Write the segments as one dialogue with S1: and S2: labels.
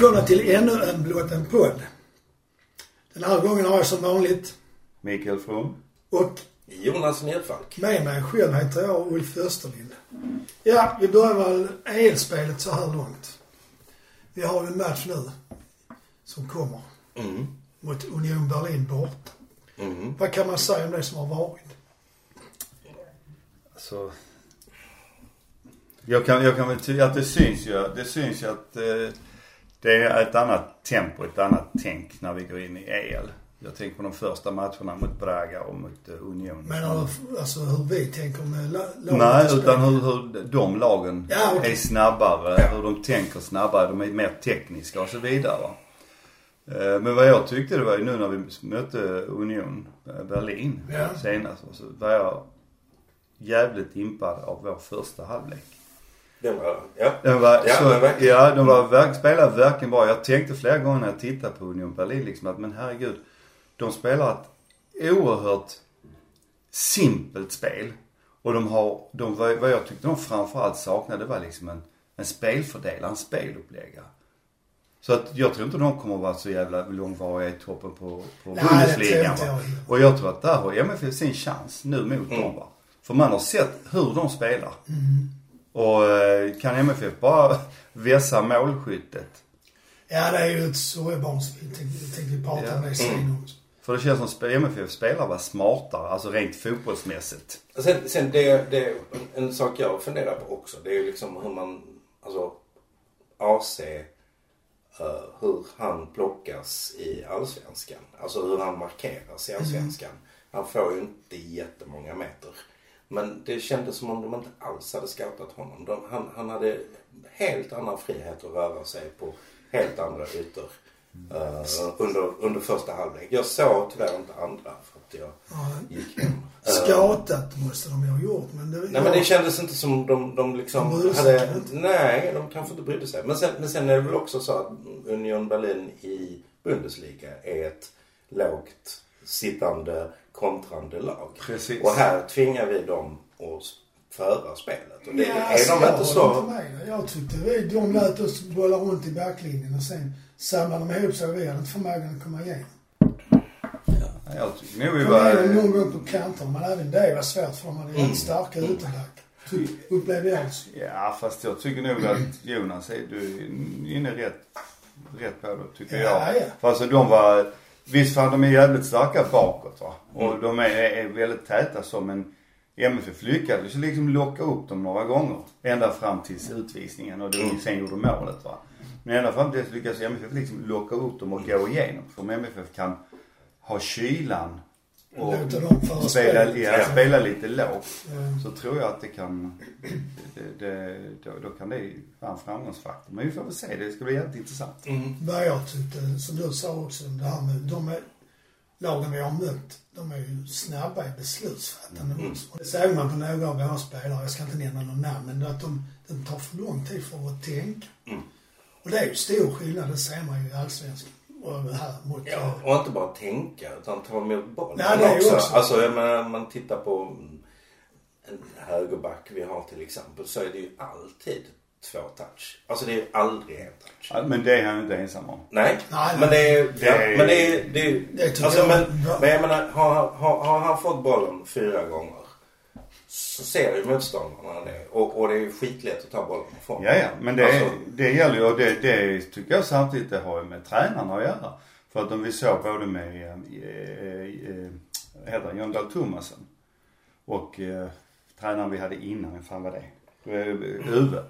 S1: Välkomna till ännu en blott en podd. Den här gången har jag som vanligt
S2: Mikael From.
S1: och
S3: Jonas Nedfalk.
S1: med mig själv heter jag Ulf Österlind. Ja, vi börjar väl EL-spelet så här långt. Vi har ju en match nu som kommer
S3: Mm.
S1: mot Union Berlin borta.
S3: Mm.
S1: Vad kan man säga om det som har varit?
S2: Alltså, jag kan, jag kan väl tycka att det syns ju, det syns ju att eh, det är ett annat tempo, ett annat tänk när vi går in i EL. Jag tänker på de första matcherna mot Braga och mot eh, Union.
S1: Du alltså hur vi tänker med la- laget
S2: Nej, utan hur, hur de lagen
S1: Ja, okej.
S2: är snabbare, hur de tänker snabbare, de är mer tekniska och så vidare. va. Eh, Men vad jag tyckte det var ju nu när vi mötte Union eh, Berlin
S1: Ja.
S2: senast, så var jag jävligt impad av vår första halvlek.
S3: Den var, ja.
S2: Den var
S3: Ja,
S2: så,
S3: men verkligen.
S2: ja, de var, verk, spelade verkligen bra. Jag tänkte flera gånger när jag tittade på Union Berlin liksom att men herregud, de spelar ett oerhört simpelt spel. Och de har, de, vad jag tyckte de framförallt saknade var liksom en, en spelfördelare, en speluppläggare. Så att jag tror inte de kommer att vara så jävla långvariga i toppen på, på
S1: Nej,
S2: Bundesliga. Och jag tror att där har MFF sin chans nu mot dem va. För man har sett hur de spelar.
S1: Mm.
S2: Och eh, kan MFF bara vässa målskyttet.
S1: Ja, det är ju ett sorgebarnsspel. Tänkte tänkte vi prata om det också.
S2: För det känns som sp- MFF spelar var smartare, alltså rent fotbollsmässigt.
S3: Sen, sen det, det, en, en sak jag funderar på också. Det är ju liksom hur man, alltså AC, eh, hur han plockas i Allsvenskan. Alltså hur han markeras i Allsvenskan. Han får ju inte jättemånga meter. Men det kändes som om de inte alls hade scoutat honom. De, han, han hade helt annan frihet att röra sig på helt andra ytor. eh, under, under första halvlek. Jag såg tyvärr inte andra för att jag
S1: Ja,
S3: gick hem. Eh,
S1: skatat måste de ju ha gjort, men det...
S3: Nej men det kändes inte som de, de liksom
S1: De
S3: hade...
S1: inte.
S3: Nej, de kanske inte brydde sig. Men sen, men sen är det väl också så att Union Berlin i Bundesliga är ett lågt sittande kontrande lag.
S2: Precis.
S3: Och här tvingar vi dem att föra spelet. Och det
S1: Ja,
S3: är
S1: alltså,
S3: de
S1: jag
S3: inte så...
S1: Inte med. Jag tyckte vi, de lät oss bolla runt i backlinjen och sen samlade de ihop sig och vi hade inte förmågan att komma igenom.
S2: Ja, Jag tycker nog vi var...
S1: någon gång på kanterna, men även det var svårt för de hade
S3: Mm.
S1: starka ytterbackar. Ty- Upplevde jag alltså.
S2: Ja, fast jag tycker nog att Jonas är du är inne rätt, rätt på det, tycker
S1: Ja,
S2: jag.
S1: ja.
S2: För alltså de var... Visst fan de är jävligt starka bakåt va. Och
S3: Mm.
S2: de är, är väldigt täta så men MFF lyckades liksom locka upp dem några gånger. Ända fram tills utvisningen och
S3: Mm.
S2: de sen gjorde målet va. Men ända fram till dess lyckades MFF liksom locka upp dem och gå igenom. För om MFF kan ha kylan och
S1: dem
S2: spela, ja, spela lite lågt.
S1: Ja.
S2: Så tror jag att det kan, det, det, då, då kan det vara en framgångsfaktor. Men vi får väl se, det ska bli jävligt intressant.
S3: Mm.
S1: Jag tyckte, som du sa också, det här med de är, lagen vi har mött, de är ju snabba i beslutsfattande
S3: Mm.
S1: också. Det såg man på några av våra spelare, jag ska inte nämna någon namn, men att de, de tar för lång tid för att tänka.
S3: Mm.
S1: Och det är ju stor skillnad, det ser man ju i Allsvenskan. Och här mot...
S3: Ja, och inte bara tänka utan ta emot bollen
S1: Nej, det
S3: också.
S1: också.
S3: Alltså jag menar, man tittar på en högerback vi har till exempel så är det ju alltid två touch. Alltså det är ju aldrig en touch.
S2: Ja, men det är han ju inte ensam om.
S3: Nej,
S1: Nej,
S3: men det är...
S2: Det
S3: ja,
S2: är-
S3: men det är... Det är
S1: Det
S3: alltså,
S1: jag
S3: men,
S1: är bra.
S3: men jag menar, har, har, har han fått bollen fyra gånger så ser ju motståndarna det. Och, och det är ju skitlätt att ta bollen ifrån.
S2: Ja, ja, men det,
S3: Alltså,
S2: det gäller ju och det, det tycker jag samtidigt det har ju med tränarna att göra. För att om vi såg både med, eh, eh, eh, heter John Dahl Tomasson och eh, tränaren vi hade innan, vem fan var det? Eh, Uwe.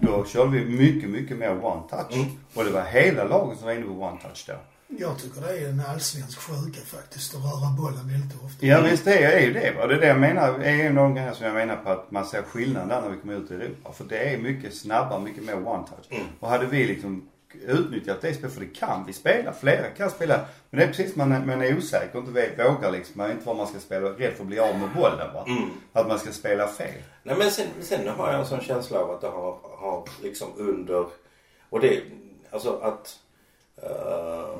S2: Då körde vi mycket, mycket mer one touch.
S3: Mm.
S2: Och det var hela laget som var inne på one touch då.
S1: Jag tycker det är en allsvensk sjuka faktiskt, att röra bollen väldigt ofta.
S2: Ja visst det är ju det va. Det är det jag menar, är en av de grejerna som jag menar på att man ser skillnad där när vi kommer ut i Europa. För det är mycket snabbare, mycket mer one touch.
S3: Mm.
S2: Och hade vi liksom utnyttjat det spelet, för det kan vi spela, flera kan spela. Men det är precis man, är- man är osäker och inte vet, vågar liksom, man vet inte vad man ska spela, rädd för att bli av med bollen va.
S3: Mm.
S2: Att man ska spela fel.
S3: Nej men sen, sen har jag en sån känsla av att det har, har liksom under... Och det, alltså att... Uh,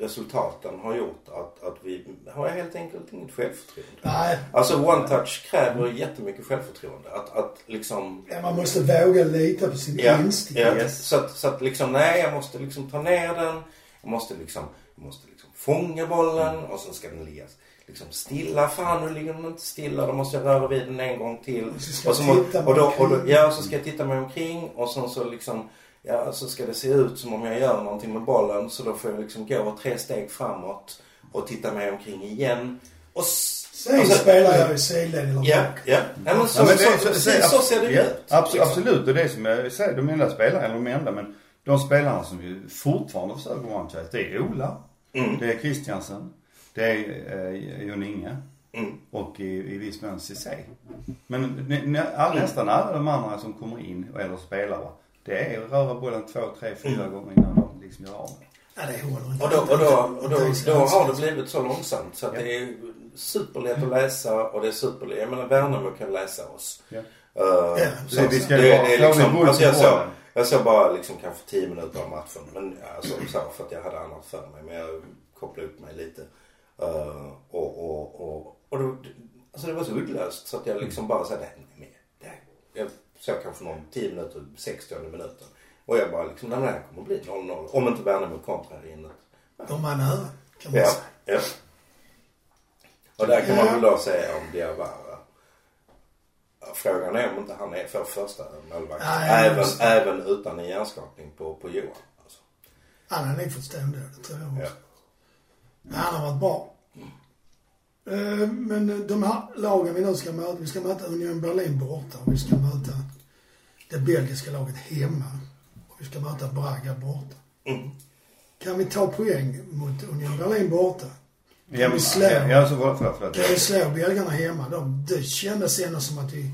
S3: resultaten har gjort att, att vi har helt enkelt inget självförtroende.
S1: Nej,
S3: Alltså one touch kräver jättemycket självförtroende. Att, att liksom
S1: ja, man måste våga lita på sin
S3: Ja,
S1: instinkt.
S3: ja.
S2: Yes.
S3: Så, att, så att liksom, nej jag måste liksom ta ner den. Jag måste liksom, jag måste liksom fånga bollen och sen ska den ligga liksom stilla. Fan nu ligger den inte stilla. Då måste jag röra vid den en gång till.
S1: Och så
S3: Och så, och då, och då, ja, och så ska jag titta mig omkring och sen så liksom Ja, så ska det se ut som om jag gör någonting med bollen. Så då får jag liksom gå tre steg framåt och titta mig omkring igen. Och
S1: Sen
S3: och så-
S1: spelar jag i sidled eller
S3: Ja,
S1: bak.
S3: ja. ja men så,
S2: Ja, men
S3: så, så, precis så ser det
S2: ja,
S3: ut.
S2: abs-
S3: liksom.
S2: Absolut, det är som jag säger, de enda spelarna, eller de enda, men de spelarna som ju fortfarande försöker touch, det är Ola,
S3: Mm.
S2: det är Christiansen, det är eh, Jon Inge
S3: Mm.
S2: och i, i viss mån Ceesay. Men all, nästan alla de andra som kommer in, eller spelar, det är att röra bollen två, tre, fyra
S3: Mm.
S2: gånger innan de liksom gör av
S1: Ja, det håller inte.
S3: Och då, och då, och då, då har det blivit så långsamt så att
S2: Ja.
S3: det är superlätt att läsa och det är superlätt. Jag menar Värnamo kan läsa oss.
S2: Ja.
S3: Uh,
S1: Ja,
S3: så
S2: vi ska
S3: det,
S2: ju
S3: det
S2: bara-
S3: är liksom, alltså jag såg, jag såg bara liksom kanske 10 minuter av matchen. Men alltså så för att jag hade annat för mig. Men jag kopplade upp mig lite. Uh, och, och, och, och då, alltså det var så uddlöst så att jag liksom bara sa det här. Det här. Jag såg kanske någon 10 minuter, 60 minuten. Och jag bara liksom, det här kommer bli 0-0. Om inte Värnamo kontrar in ett
S1: De var nära, kan man
S3: Ja,
S1: säga.
S3: ja. Och där kan man
S1: Ja.
S3: väl då säga om Diawara. Frågan är om inte han är för första målvakt.
S1: Ja, ja,
S3: även, även utan en hjärnskakning på, på Johan. Alltså.
S1: Han hade nog fått stå ändå, det tror jag
S3: Ja.
S1: också. Men han har varit bra. Eh, Men de här lagen vi nu ska möta, vi ska möta Union Berlin borta och vi ska möta det belgiska laget hemma. Och vi ska möta Braga borta.
S3: Mm.
S1: Kan vi ta poäng mot Union Berlin borta?
S2: Ja,
S1: vi slå?
S2: ja, så förlåt.
S1: Kan vi slå belgarna hemma? De, det kändes ändå som att vi,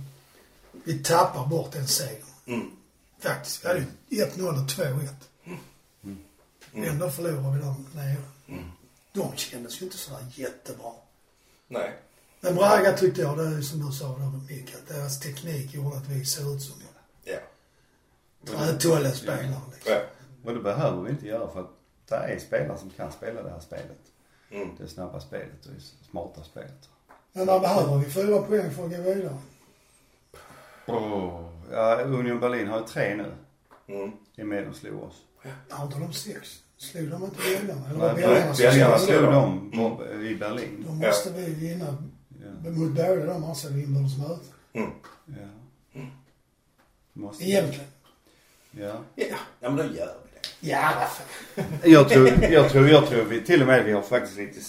S1: vi tappar bort en seger.
S3: Mm.
S1: Faktiskt. Vi hade ju 1-0 och 2-1. Ändå förlorade vi dem nere. De kändes ju inte sådär jättebra.
S3: Nej.
S1: Men Braga tyckte jag, det är som du sa då Micke, att deras teknik gjorde att vi såg ut som
S3: Ja.
S1: trätolle-spelare liksom.
S3: ja.
S2: Och det behöver vi inte göra för att det är spelare som kan spela det här spelet.
S3: Mm.
S2: Det snabba spelet och det smarta spelet.
S1: Men där behöver vi fyra poäng för att gå vidare.
S2: Oh. Ja, Union Berlin har ju tre nu.
S3: Mm.
S2: I och med de slog oss.
S1: Har inte de sex? Slog de inte belgarna? Eller
S2: Nej,
S1: var belgarna som
S2: Belgarna
S1: slog?
S2: dem i Berlin.
S1: Då måste vi vinna
S2: Ja.
S1: mot båda de här vi inbördes möte.
S3: Mm.
S2: ja. Måste.
S1: Egentligen.
S2: Ja.
S3: Ja. ja, men då gör vi det.
S1: Ja.
S2: Jag tror, jag tror, jag tror vi till och med vi har faktiskt lite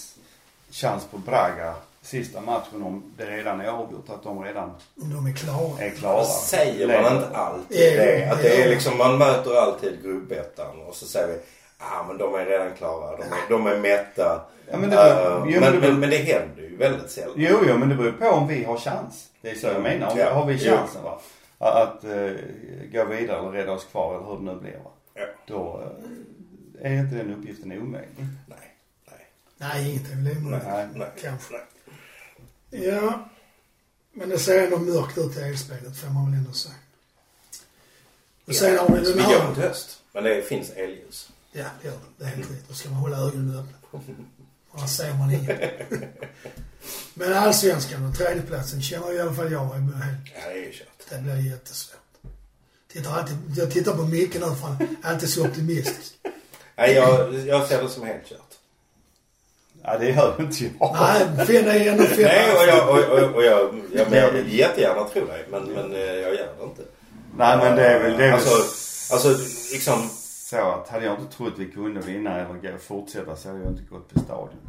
S2: chans på Braga sista matchen om det redan är avgjort. Att de redan
S1: de är klara.
S2: är klara.
S3: Då säger man inte alltid
S1: Ja,
S3: det. Att det
S1: ja.
S3: är liksom, man möter alltid gruppettan och så säger vi ah men de är redan klara. De är, de är mätta.
S2: Ja, men det beror- jo,
S3: men,
S2: men det
S3: men,
S2: beror-
S3: det händer ju väldigt sällan.
S2: Jo, jo, men det beror på om vi har chans. Det är så jag menar. Om
S3: Ja.
S2: har vi chansen va. Att uh, gå vidare eller rädda oss kvar eller hur det nu blir va.
S3: Ja.
S2: Då uh, är inte den uppgiften omöjlig.
S3: Nej, nej,
S1: Nej, inget är väl omöjligt.
S2: Nej.
S3: nej.
S1: Kanske.
S3: nej.
S1: Ja. Men det ser ändå mörkt ut i elspelet får man väl ändå säga. Och sen har vi den
S3: Vi går
S1: här...
S3: mot höst. Men det finns elljus.
S1: Ja, det gör det. Det är helt rätt. Då ska man hålla ögonen öppna. Annars ser man inget. Men allsvenskan och tredjeplatsen känner i alla fall jag är helt...
S3: Ja, det är ju kört.
S1: Det blir jättesvårt. Tittar alltid, jag tittar på Micke nu för han är inte så optimistisk.
S3: Nej, jag, jag ser det som helt kört.
S2: Ja, det gör inte jag.
S1: Nej, Finn är ändå fem.
S3: Nej, och jag, och, och, och jag, jag, men jag vill jättegärna tro dig. Men, men eh, jag gör det inte.
S2: Nej, men det är väl, det är väl
S3: Alltså, alltså liksom.
S2: Så att hade jag inte trott vi kunde vinna eller fortsätta så hade jag inte gått på stadion.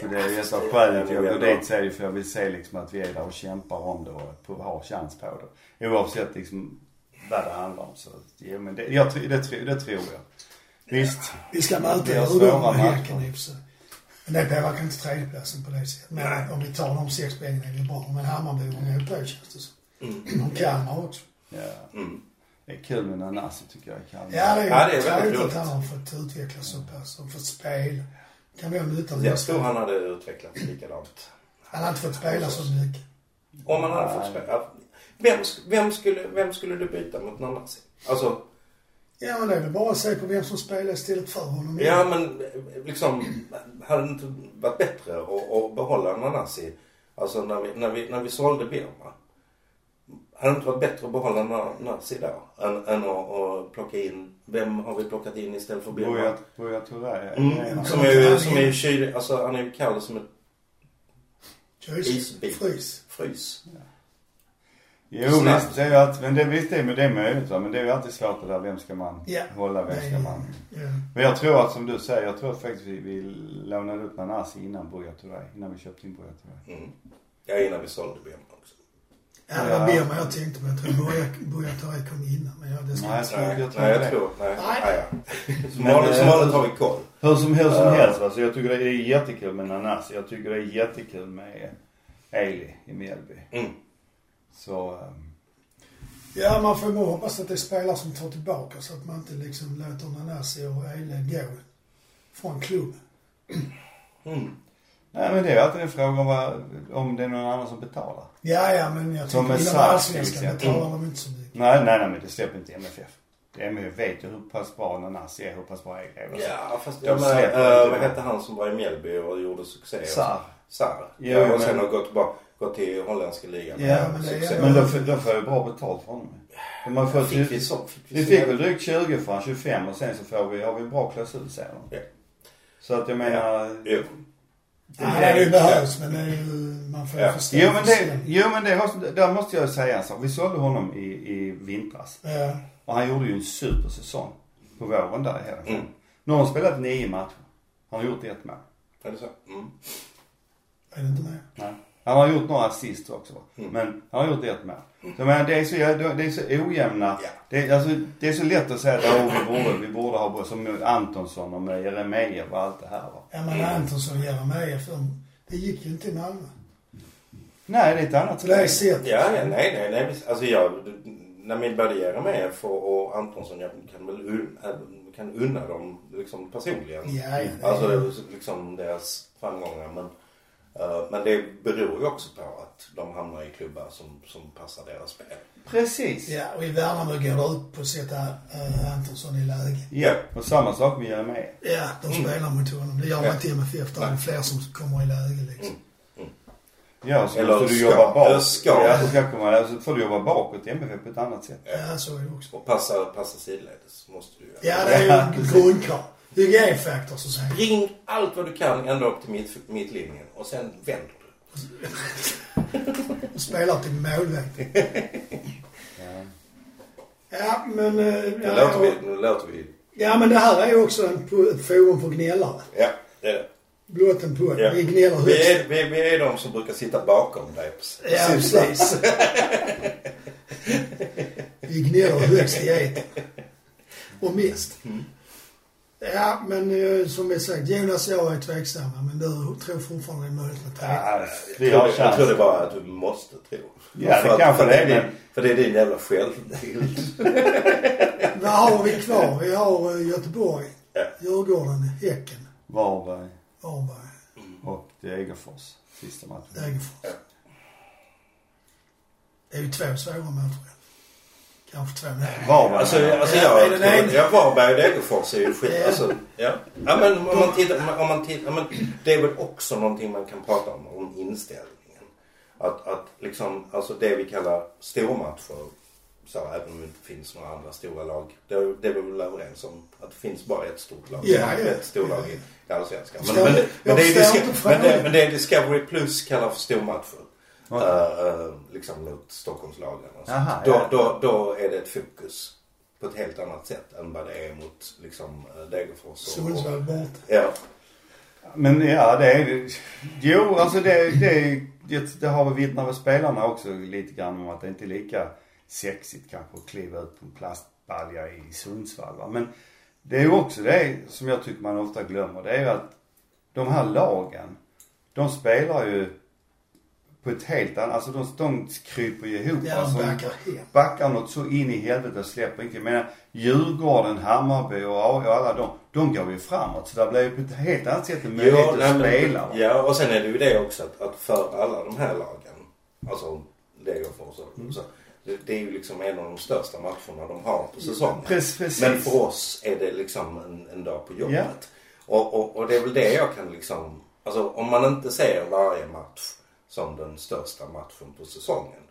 S2: För det är ju ett av skälen till att jag går dit så är det för jag vill se liksom att vi är där och kämpar om det och på- har chans på det. Oavsett liksom vad det handlar om så, jo men det, jag, tror- det, tror- det tror jag. Visst.
S1: Vi ska möta
S2: svåra
S1: och Häcken i. Men det påverkar inte tredjeplatsen på det sättet. Men om vi tar de sex poängen är det bra. Men Hammarby är med på känns det som. Och Kalmar också.
S2: Ja.
S3: Mm.
S2: Det är kul med Nanasi tycker jag i Kalmar.
S1: Ja, det är,
S3: Ja, det är väldigt
S1: att han har fått utvecklas så pass och fått spela. Kan vi ha nytta av
S3: Jag
S1: det.
S3: tror han hade utvecklats likadant.
S1: Han har inte fått spela så mycket.
S3: Om han hade fått spela. Vem, vem, skulle, vem skulle du byta mot Nanasi? Alltså,
S1: Ja, men det är väl bara att se på vem som spelar istället för honom.
S3: Ja men liksom, hade det inte varit bättre att, att behålla Nanasi? Alltså när vi, när vi, när vi sålde Birma. Hade det inte varit bättre att behålla Nanasi då? Än, än att, att plocka in, vem har vi plockat in istället för Birma?
S2: Buya, Buya Touré.
S3: Mm, som är ju, som är ju kylig, alltså han är ju kall som ett isbit.
S1: Frys.
S3: Frys.
S2: Jo
S3: Snabbt.
S2: visst, det är ju alltid, men det, visst det, men det är möjligt va. Men det är ju alltid svårt det där, vem ska man
S1: Ja.
S2: hålla, vem ska man.
S1: Ja.
S2: Men jag tror att som du säger, jag tror att faktiskt vi, vi lånade upp Nanasi innan Buya Touré. Innan vi köpte in Buya Touré.
S3: Mm. Ja, innan vi sålde Birma också.
S1: Ja, det var Birma jag tänkte på. Jag tror Buya- kom innan. Men ja, det ska
S2: Nej,
S1: inte
S2: jag jag tror
S3: jag tror, nej.
S1: Nej.
S3: nej. Som vanligt, som
S2: eh,
S3: har vi koll.
S2: Hur som, hur som helst alltså, jag tycker det är jättekul med Nanasi. Jag tycker det är jättekul med Ailey i Mjällby.
S3: Mm.
S2: Så, ehm,
S1: Ja, man får nog hoppas att det är spelare som tar tillbaka så att man inte liksom låter Nanasi och Eile gå från klubben.
S3: Mm.
S2: Nej men det är alltid en fråga om, vad, om det är någon annan som betalar.
S1: Ja, ja, men jag
S2: Som
S1: tycker inom
S2: till
S1: allsvenskan betalar de inte så mycket.
S2: Nej, nej, nej men det släpper inte MFF. MFF vet ju hur pass bra Nanasi är, hur pass bra är.
S3: Ja, fast
S2: De
S3: jag
S2: släpper
S3: äh,
S2: inte
S3: vad hette han som var i Mjällby och gjorde succé?
S2: Sarr.
S3: Sarr. Ja, och sen
S2: men-
S3: har gått, bara, gått till holländska ligan.
S2: Ja,
S1: men det är-.
S2: Men då, får- då får jag ju bra betalt för honom. De har fått,
S3: Fick vi så? Fick vi
S2: vi fick väl drygt 20 för han, 25 och sen så får vi, har vi en bra klausul säger de.
S3: Ja.
S2: Så att jag menar.
S1: Ja, det är ju behövs, men det är ju, man får
S3: Ja.
S1: förstå.
S2: Jo men det, jo, men det har, där måste jag säga en sak. Vi sålde honom i, i vintras.
S1: Ja.
S2: Och han gjorde ju en supersäsong på våren där i hela
S3: Mm.
S2: Nu har han spelat nio matcher. Han har gjort ett mål.
S3: Är det så? Mm.
S1: Är det inte med?
S2: Nej. Han har gjort några assist också.
S3: Mm.
S2: Men han har gjort ett mål. Så jag menar, det är så, det är så ojämna.
S3: Ja.
S2: Det, är, alltså, det är så lätt att säga att oh, vi, borde, vi borde ha, som med Antonsson och med Jeremejeff och allt det här va.
S1: Ja, men Antonsson och Jeremejeff, de- det gick ju inte i Malmö.
S2: Nej, det är ett annat
S1: det är
S2: spel.
S1: sett.
S3: Ja, ja, nej, nej, nej. Alltså jag, när min både Jeremejeff och, och Antonsson, jag kan väl un, äh, kan unna dem liksom personligen.
S1: Ja, ja,
S3: Alltså liksom deras framgångar. Men, men det beror ju också på att de hamnar i klubbar som, som passar deras spel.
S2: Precis.
S1: Ja, och i Värnamo går det ut på att sätta äh, Antonsson i läge.
S2: Ja, och samma sak med Jeremejeff.
S1: Ja, de spelar mot honom. Det gör man
S3: Ja.
S1: inte i MFF. Där är fler som kommer i läge liksom.
S2: Ja, så
S3: Eller
S2: måste du
S3: ska-
S2: jobba bakåt.
S3: eller ska.
S2: Ja, så ska komma, alltså får du jobba bakåt i MFF på ett annat sätt.
S1: Ja, så är det också.
S3: Och passa, passa sidledes måste du göra.
S1: Ja, det är ju grundkrav. Hygienfaktor så säga.
S3: Ring allt vad du kan ända upp till mitt, mittlinjen och sen vänder du.
S1: Spelar till målvakt.
S2: Ja.
S1: Ja, men... eh,
S3: Nu
S1: Ja,
S3: låter vi, nu låter vi,
S1: ja, men det här är ju också en, ett forum för gnällare.
S3: ja, det är det.
S1: Blott en podd.
S3: Ja.
S1: Vi gnäller
S3: Vi
S1: högst.
S3: är, vi, vi är de som brukar sitta bakom dig.
S1: Ja, precis. Vi gnäller högst i etern. Och mest. Ja, men eh, som vi sagt, Jonas och jag är tveksamma, men du tror fortfarande det är möjligt med tre.
S2: Ja, vi
S3: Jag
S2: har
S3: tror, det- jag tror det
S2: chans.
S3: bara att du måste tro.
S2: Ja,
S3: för
S2: det
S3: att,
S2: kanske
S3: för
S2: det
S3: är
S2: är,
S3: din, För det är din jävla självbild.
S1: Vad har vi kvar? Vi har eh, Göteborg,
S3: Ja.
S1: Djurgården, Häcken,
S2: Varberg
S1: Varberg,
S2: och Degerfors. Sista matchen.
S1: Degerfors.
S3: Ja.
S1: Det är ju två svåra matcher. Kanske två. Nej.
S2: Varberg.
S3: Alltså, alltså
S1: Ja,
S3: jag, jag, Varberg och Degerfors är ju skit.
S1: Ja.
S3: Alltså, ja. ja men om man tittar, om man tittar, men det är väl också någonting man kan prata om, om inställningen. Att, att liksom, alltså det vi kallar stormatcher, så även om det inte finns några andra stora lag. Det, det är vi väl överens om. Att det finns bara ett stort lag.
S1: Ja, ja.
S3: Ett storlag i i Allsvenskan. Men, men, men, men det är Discovery Plus kallar för stormatcher.
S2: Okej.
S3: Eh, eh, liksom mot Stockholmslagen. och sånt.
S2: Aha,
S3: då,
S2: ja.
S3: då, då är det ett fokus på ett helt annat sätt än vad det är mot liksom eh, Degerfors.
S1: Sundsvall borta.
S3: Ja.
S2: Men ja, det är Jo, alltså det, det, det, det har väl vittnat väl spelarna också lite grann om att det inte är lika sexigt kanske att kliva ut på en plastbalja i Sundsvall va. Men det är ju också det som jag tycker man ofta glömmer. Det är ju att de här lagen, de spelar ju på ett helt annat, alltså de, de kryper ju ihop.
S1: Ja,
S2: alltså,
S1: backar hem.
S2: backar något så in i helvete och släpper inte. Jag menar Djurgården, Hammarby och och alla de, de går ju framåt. Så det blir ju på ett helt annat sätt en möjlighet att
S3: nej, men-
S2: spela. va?
S3: Ja, och sen är det ju det också att, att för alla de här lagen, alltså Degerfors och så, Det, det är ju liksom en av de största matcherna de har på säsongen.
S2: Precis, precis.
S3: Men för oss är det liksom en, en dag på jobbet. Och, och, och det är väl det jag kan liksom, alltså om man inte ser varje match som den största matchen på säsongen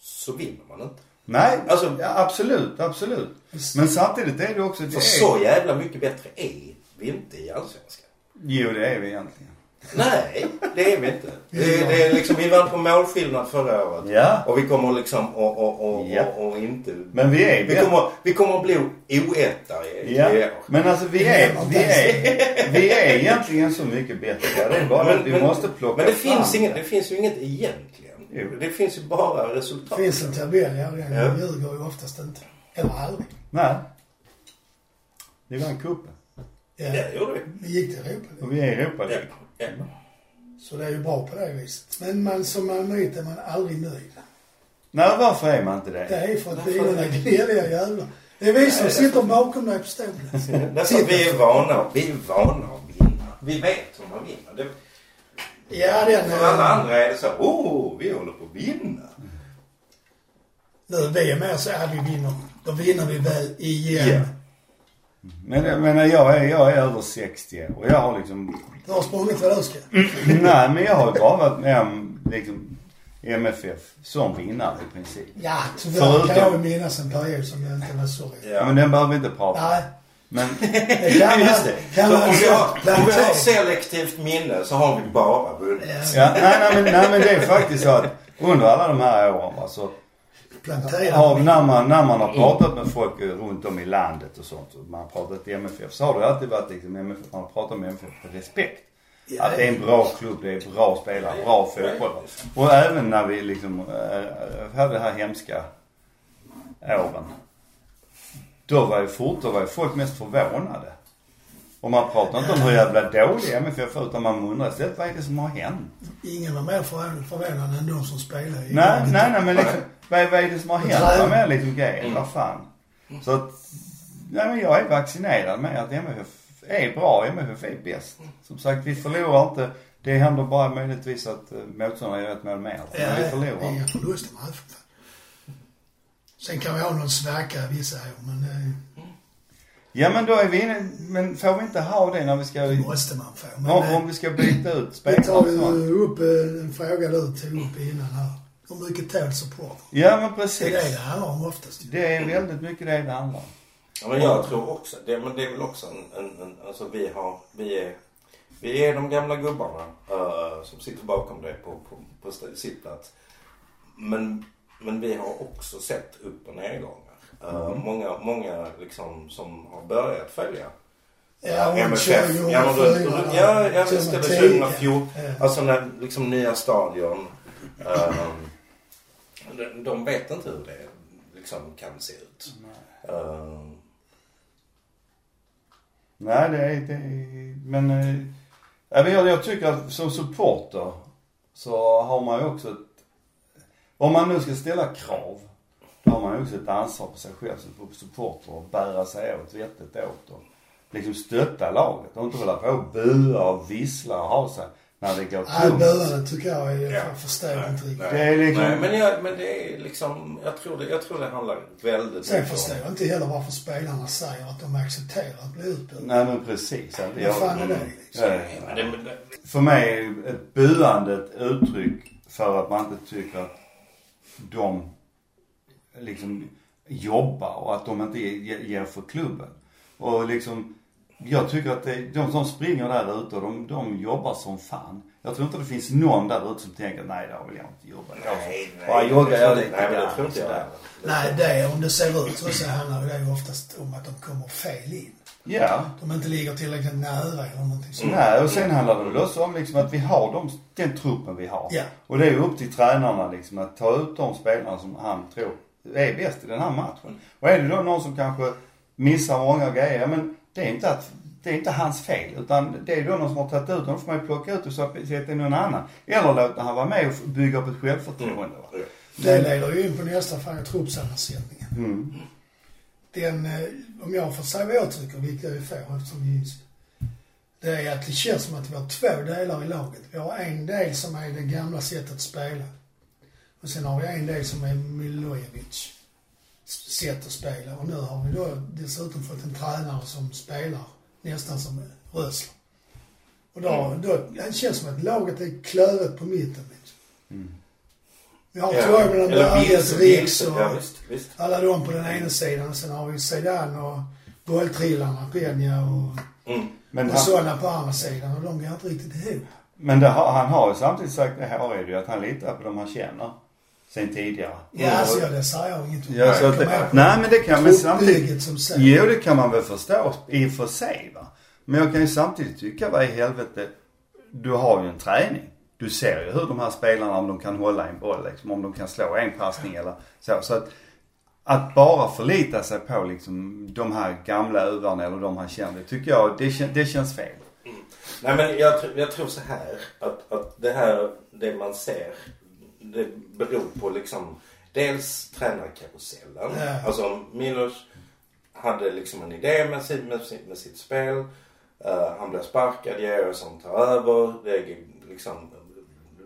S3: så vinner man inte.
S2: Nej,
S3: Alltså-
S2: ja, absolut, absolut. Men samtidigt är det också... Det
S3: För
S2: är,
S3: så jävla mycket bättre är vi inte i Allsvenskan.
S2: Jo, det är vi egentligen.
S3: Nej, det är vi inte. Det, är- det är liksom, vi vann på målskillnad förra året.
S2: Ja.
S3: Och vi kommer liksom och, och, och,
S2: Ja.
S3: och, och inte...
S2: Men vi är...
S3: Vi kommer, vi kommer att bli oetta i,
S2: Ja,
S3: i år.
S2: men alltså vi är, vi är, vi är egentligen så mycket bättre. Det är bara att vi måste plocka
S3: Men det
S2: fram
S3: finns, inget, det finns ju inget egentligen.
S2: Jo.
S3: Det finns ju bara
S1: Det
S3: resultat.
S1: finns en tabell, ja. Den
S3: Ja.
S1: ljuger ju oftast inte. Eller aldrig.
S2: Nej. Vi vann cupen.
S1: Ja.
S3: Det gjorde vi.
S1: Vi gick till Europa.
S2: Och vi är i Europa
S3: Ja. Ja.
S1: Så det är ju bra på det viset. Men man, som malmöit är man aldrig nöjd.
S2: Nej, varför är man inte
S1: Det
S2: det?
S1: är för att vi är gnälliga jävlar. Det är vi som sitter bakom dig på stolen.
S3: Därför att vi är vana, vi är vana att vinna. Vi vet hur man vinner. Det,
S1: Ja, den...
S3: för alla andra är det så, oh, vi håller på att vinna.
S1: Nu, vi är med så att vi vinner. Då vinner vi väl igen.
S3: Ja.
S2: Men, men jag, är, jag är över 60 och jag har liksom...
S1: Du har sprungit vad du ska.
S2: Nej, men jag har ju bara varit med om liksom MFF som vinnare i princip.
S1: Ja, tyvärr
S2: Förutom-
S1: kan jag ju minnas en period som jag inte var så.
S2: Ja. Men den behöver vi inte prata om.
S1: Nej,
S2: Men
S1: det kan man,
S2: Just det.
S1: kan
S3: Så om vi, har, om vi har selektivt minne så har vi bara vunnit.
S1: Ja,
S2: Ja, nej, nej, men, nej men det är faktiskt så att under alla de här åren va, så
S1: plantera.
S2: har, när, man, när man har pratat med folk eh, runt om i landet och sånt, och man har pratat MFF, så har det alltid varit liksom MFF, man har pratat med MFF med respekt.
S1: Ja,
S2: Att det är en bra klubb, det är bra spelare, bra fotboll. Och även när vi liksom äh, hade det här hemska åren. Då var ju fort, då var ju folk mest förvånade. Och man pratar inte om hur jävla dålig MFF är utan man undrar istället vad är det som har hänt?
S1: Ingen var mer förvånad än de som spelar i
S2: Nej,
S1: laget.
S2: nej, nej men liksom, vad, är- vad är det som har hänt? Vad är liksom grejen? Vad fan? Så att, nej men jag är vaccinerad med att MFF är bra, MFF är bäst. Som sagt, vi förlorar inte. Det händer bara möjligtvis att uh, motståndarna gör ett mål mer. Men vi förlorar.
S1: inga förluster med. Sen kan vi ha någon svacka vissa år, men eh,
S2: Ja men då är vi inne, men får vi inte ha det när vi ska,
S1: det måste man få. Men,
S2: om,
S1: eh,
S2: om vi ska byta ut
S1: vi
S2: spelare
S1: tar
S2: och sånt.
S1: ju upp eh, en fråga du tog upp innan här. Hur mycket tål support?
S2: Ja men
S1: Det är
S2: precis.
S1: det det handlar om oftast.
S2: Det är väldigt mycket det det handlar om.
S3: Ja, men jag tror också, det, men det är väl också en, en, en alltså vi har, vi är, vi är de gamla gubbarna eh, som sitter bakom dig på, på, på sittplats. Men, men vi har också sett upp och Eh, Många, många liksom som har börjat följa
S1: Ja, runt
S3: MFF. Ja, men runt-
S1: 2004,
S3: runt- ja, ja visst är det
S1: 2010.
S3: 2014.
S1: Ja.
S3: Alltså när liksom nya stadion. ehm, de, de vet inte hur det liksom kan se ut. Ehm,
S2: Nej, det är, det är men, eh, ja, men jag, jag tycker att som supporter så har man ju också ett, om man nu ska ställa krav, har man ju också ett ansvar på sig själv som supporter och bära sig åt vettigt åt och liksom stötta laget och inte hålla på och bua och vissla och ha sig när det går
S1: Nej,
S2: tungt.
S1: burandet tycker jag är,
S3: Ja.
S1: jag förstår
S3: Nej,
S1: inte riktigt.
S3: nej.
S2: Det är liksom-
S3: Nej, men, jag, men det är liksom, jag tror det, jag tror det handlar väldigt
S1: Sen
S3: mycket
S1: förstår
S3: om...
S1: jag inte heller varför spelarna säger att de accepterar att bli utburade.
S2: Nej men precis. Att
S1: Vad
S2: jag,
S1: fan är det liksom?
S2: Ja,
S3: Men det, men det,
S2: För mig är ett buande ett uttryck för att man inte tycker att de liksom jobbar och att de inte ge- ger för klubben. Och liksom, jag tycker att det, de som springer där ute, de, de jobbar som fan. Jag tror inte det finns någon där ute som tänker, nej där vill jag inte jobba. Jag
S3: nej, nej.
S2: bara joggar jag lite
S3: Nej,
S2: grann
S3: jag
S2: sådär.
S3: Det
S1: Nej, det om det ser ut så, så handlar det ju oftast om att de kommer fel in.
S2: Ja.
S1: De inte ligger tillräckligt nära eller någonting sånt.
S2: Nej, och sen handlar det väl också om liksom att vi har de, den truppen vi har.
S1: Ja.
S2: Och det är upp till tränarna liksom att ta ut de spelarna som han tror är bäst i den här matchen. Och är det då någon som kanske missar många grejer, men det är inte att det är inte hans fel utan det är då någon som har tagit ut, då får man ju plocka ut och så sätta in någon annan. Eller låta han vara med och bygga upp ett självförtroende. Va?
S3: jag.
S1: Det leder ju in på nästa fråga, truppsammansättningen.
S2: Mm.
S1: Den, eh, om jag får säga vad jag tycker, vilket jag ju får eftersom vi Det är att det känns som att vi har två delar i laget. Vi har en del som är det gamla sättet att spela. Och sen har vi en del som är Milojevic sätt att spela. Och nu har vi då dessutom fått en tränare som spelar nästan som Rösler. Och då, då det känns som att laget är klövet på mitten. Liksom. Vi har
S3: Ja.
S1: Toivonen,
S3: vilse,
S1: Riks och
S3: Ja, visst, visst.
S1: alla de på den ena sidan. Sen har vi Zidane och bolltrillarna, Peña och,
S3: Mm.
S2: Men
S1: och
S2: han,
S1: sådana på andra sidan. Och de går inte riktigt ihop.
S2: men det, han har ju samtidigt sagt, det här är det ju, att han litar på dem han känner. Sen tidigare.
S1: Ja, alltså ja, det säger jag inget.
S2: Ja, så att det, nej men det kan men samtidigt.
S1: Som säger.
S2: Jo, det kan man väl förstå i och för sig va. Men jag kan ju samtidigt tycka, vad i helvete, du har ju en träning. Du ser ju hur de här spelarna, om de kan hålla en boll liksom, om de kan slå en passning eller så. Så att, att bara förlita sig på liksom de här gamla uvarna eller de han känner, det tycker jag, det, kän, det känns fel.
S3: Nej men jag, jag tror så här att, att det här, det man ser, det beror på liksom dels tränarkarusellen.
S1: Ja.
S3: Alltså Milos hade liksom en idé med sitt, med sitt, med sitt spel. Eh, han blev sparkad, Georgsson tar över. Det är liksom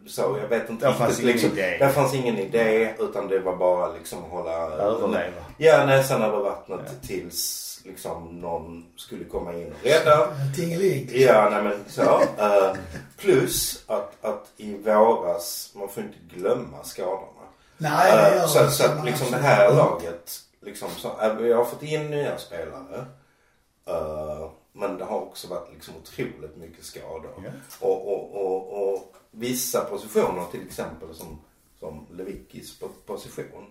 S3: så, jag vet inte
S2: Där fanns
S3: riktigt,
S2: ingen
S3: liksom,
S2: idé.
S3: Där fanns ingen idé utan det var bara liksom hålla
S2: Överleva.
S3: Ja, näsan över vattnet tills liksom någon skulle komma in och rädda.
S1: Tingeling.
S3: Ja, nej men så. Eh, plus att, att i våras, man får inte glömma skadorna.
S1: Nej, det
S3: Eh,
S1: gör
S3: så,
S1: det.
S3: så att liksom det här laget, liksom så, eh, vi har fått in nya spelare. Men det har också varit liksom otroligt mycket skador.
S2: Ja.
S3: Och, och, och, och vissa positioner till exempel som, som Lewickis po- position.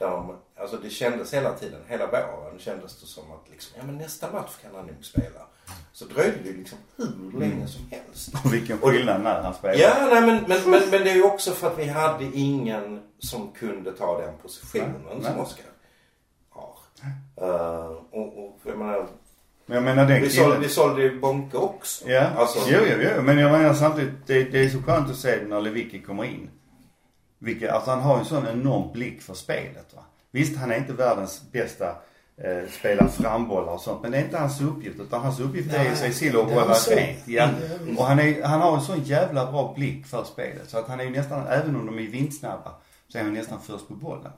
S3: Där alltså det kändes hela tiden, hela våren kändes det som att liksom, ja men nästa match kan han nog spela. Så dröjde det liksom hur länge som helst.
S2: Och vilken skillnad när han spelar.
S3: Ja, nej, men, men, men, men det är ju också för att vi hade ingen som kunde ta den positionen
S2: Nej,
S3: som
S2: nej.
S3: Oskar har. Uh, och, och jag menar,
S2: Men jag menar den
S3: vi sålde, vi sålde ju Bonke också.
S2: Ja,
S3: Alltså,
S2: jo, jo, jo. Men jag menar samtidigt, det, det är så skönt att se när Lewicki kommer in. Vilket, alltså han har en sån enorm blick för spelet va. Visst, han är inte världens bästa eh, spela frambollar och sånt. Men det är inte hans uppgift. Utan hans uppgift är
S1: Nej,
S2: ju se till att
S1: är
S2: hålla rent. Ja. Och han, är, han har en sån jävla bra blick för spelet. Så att han är ju nästan, även om de är vindsnabba, så är han nästan först på bollen.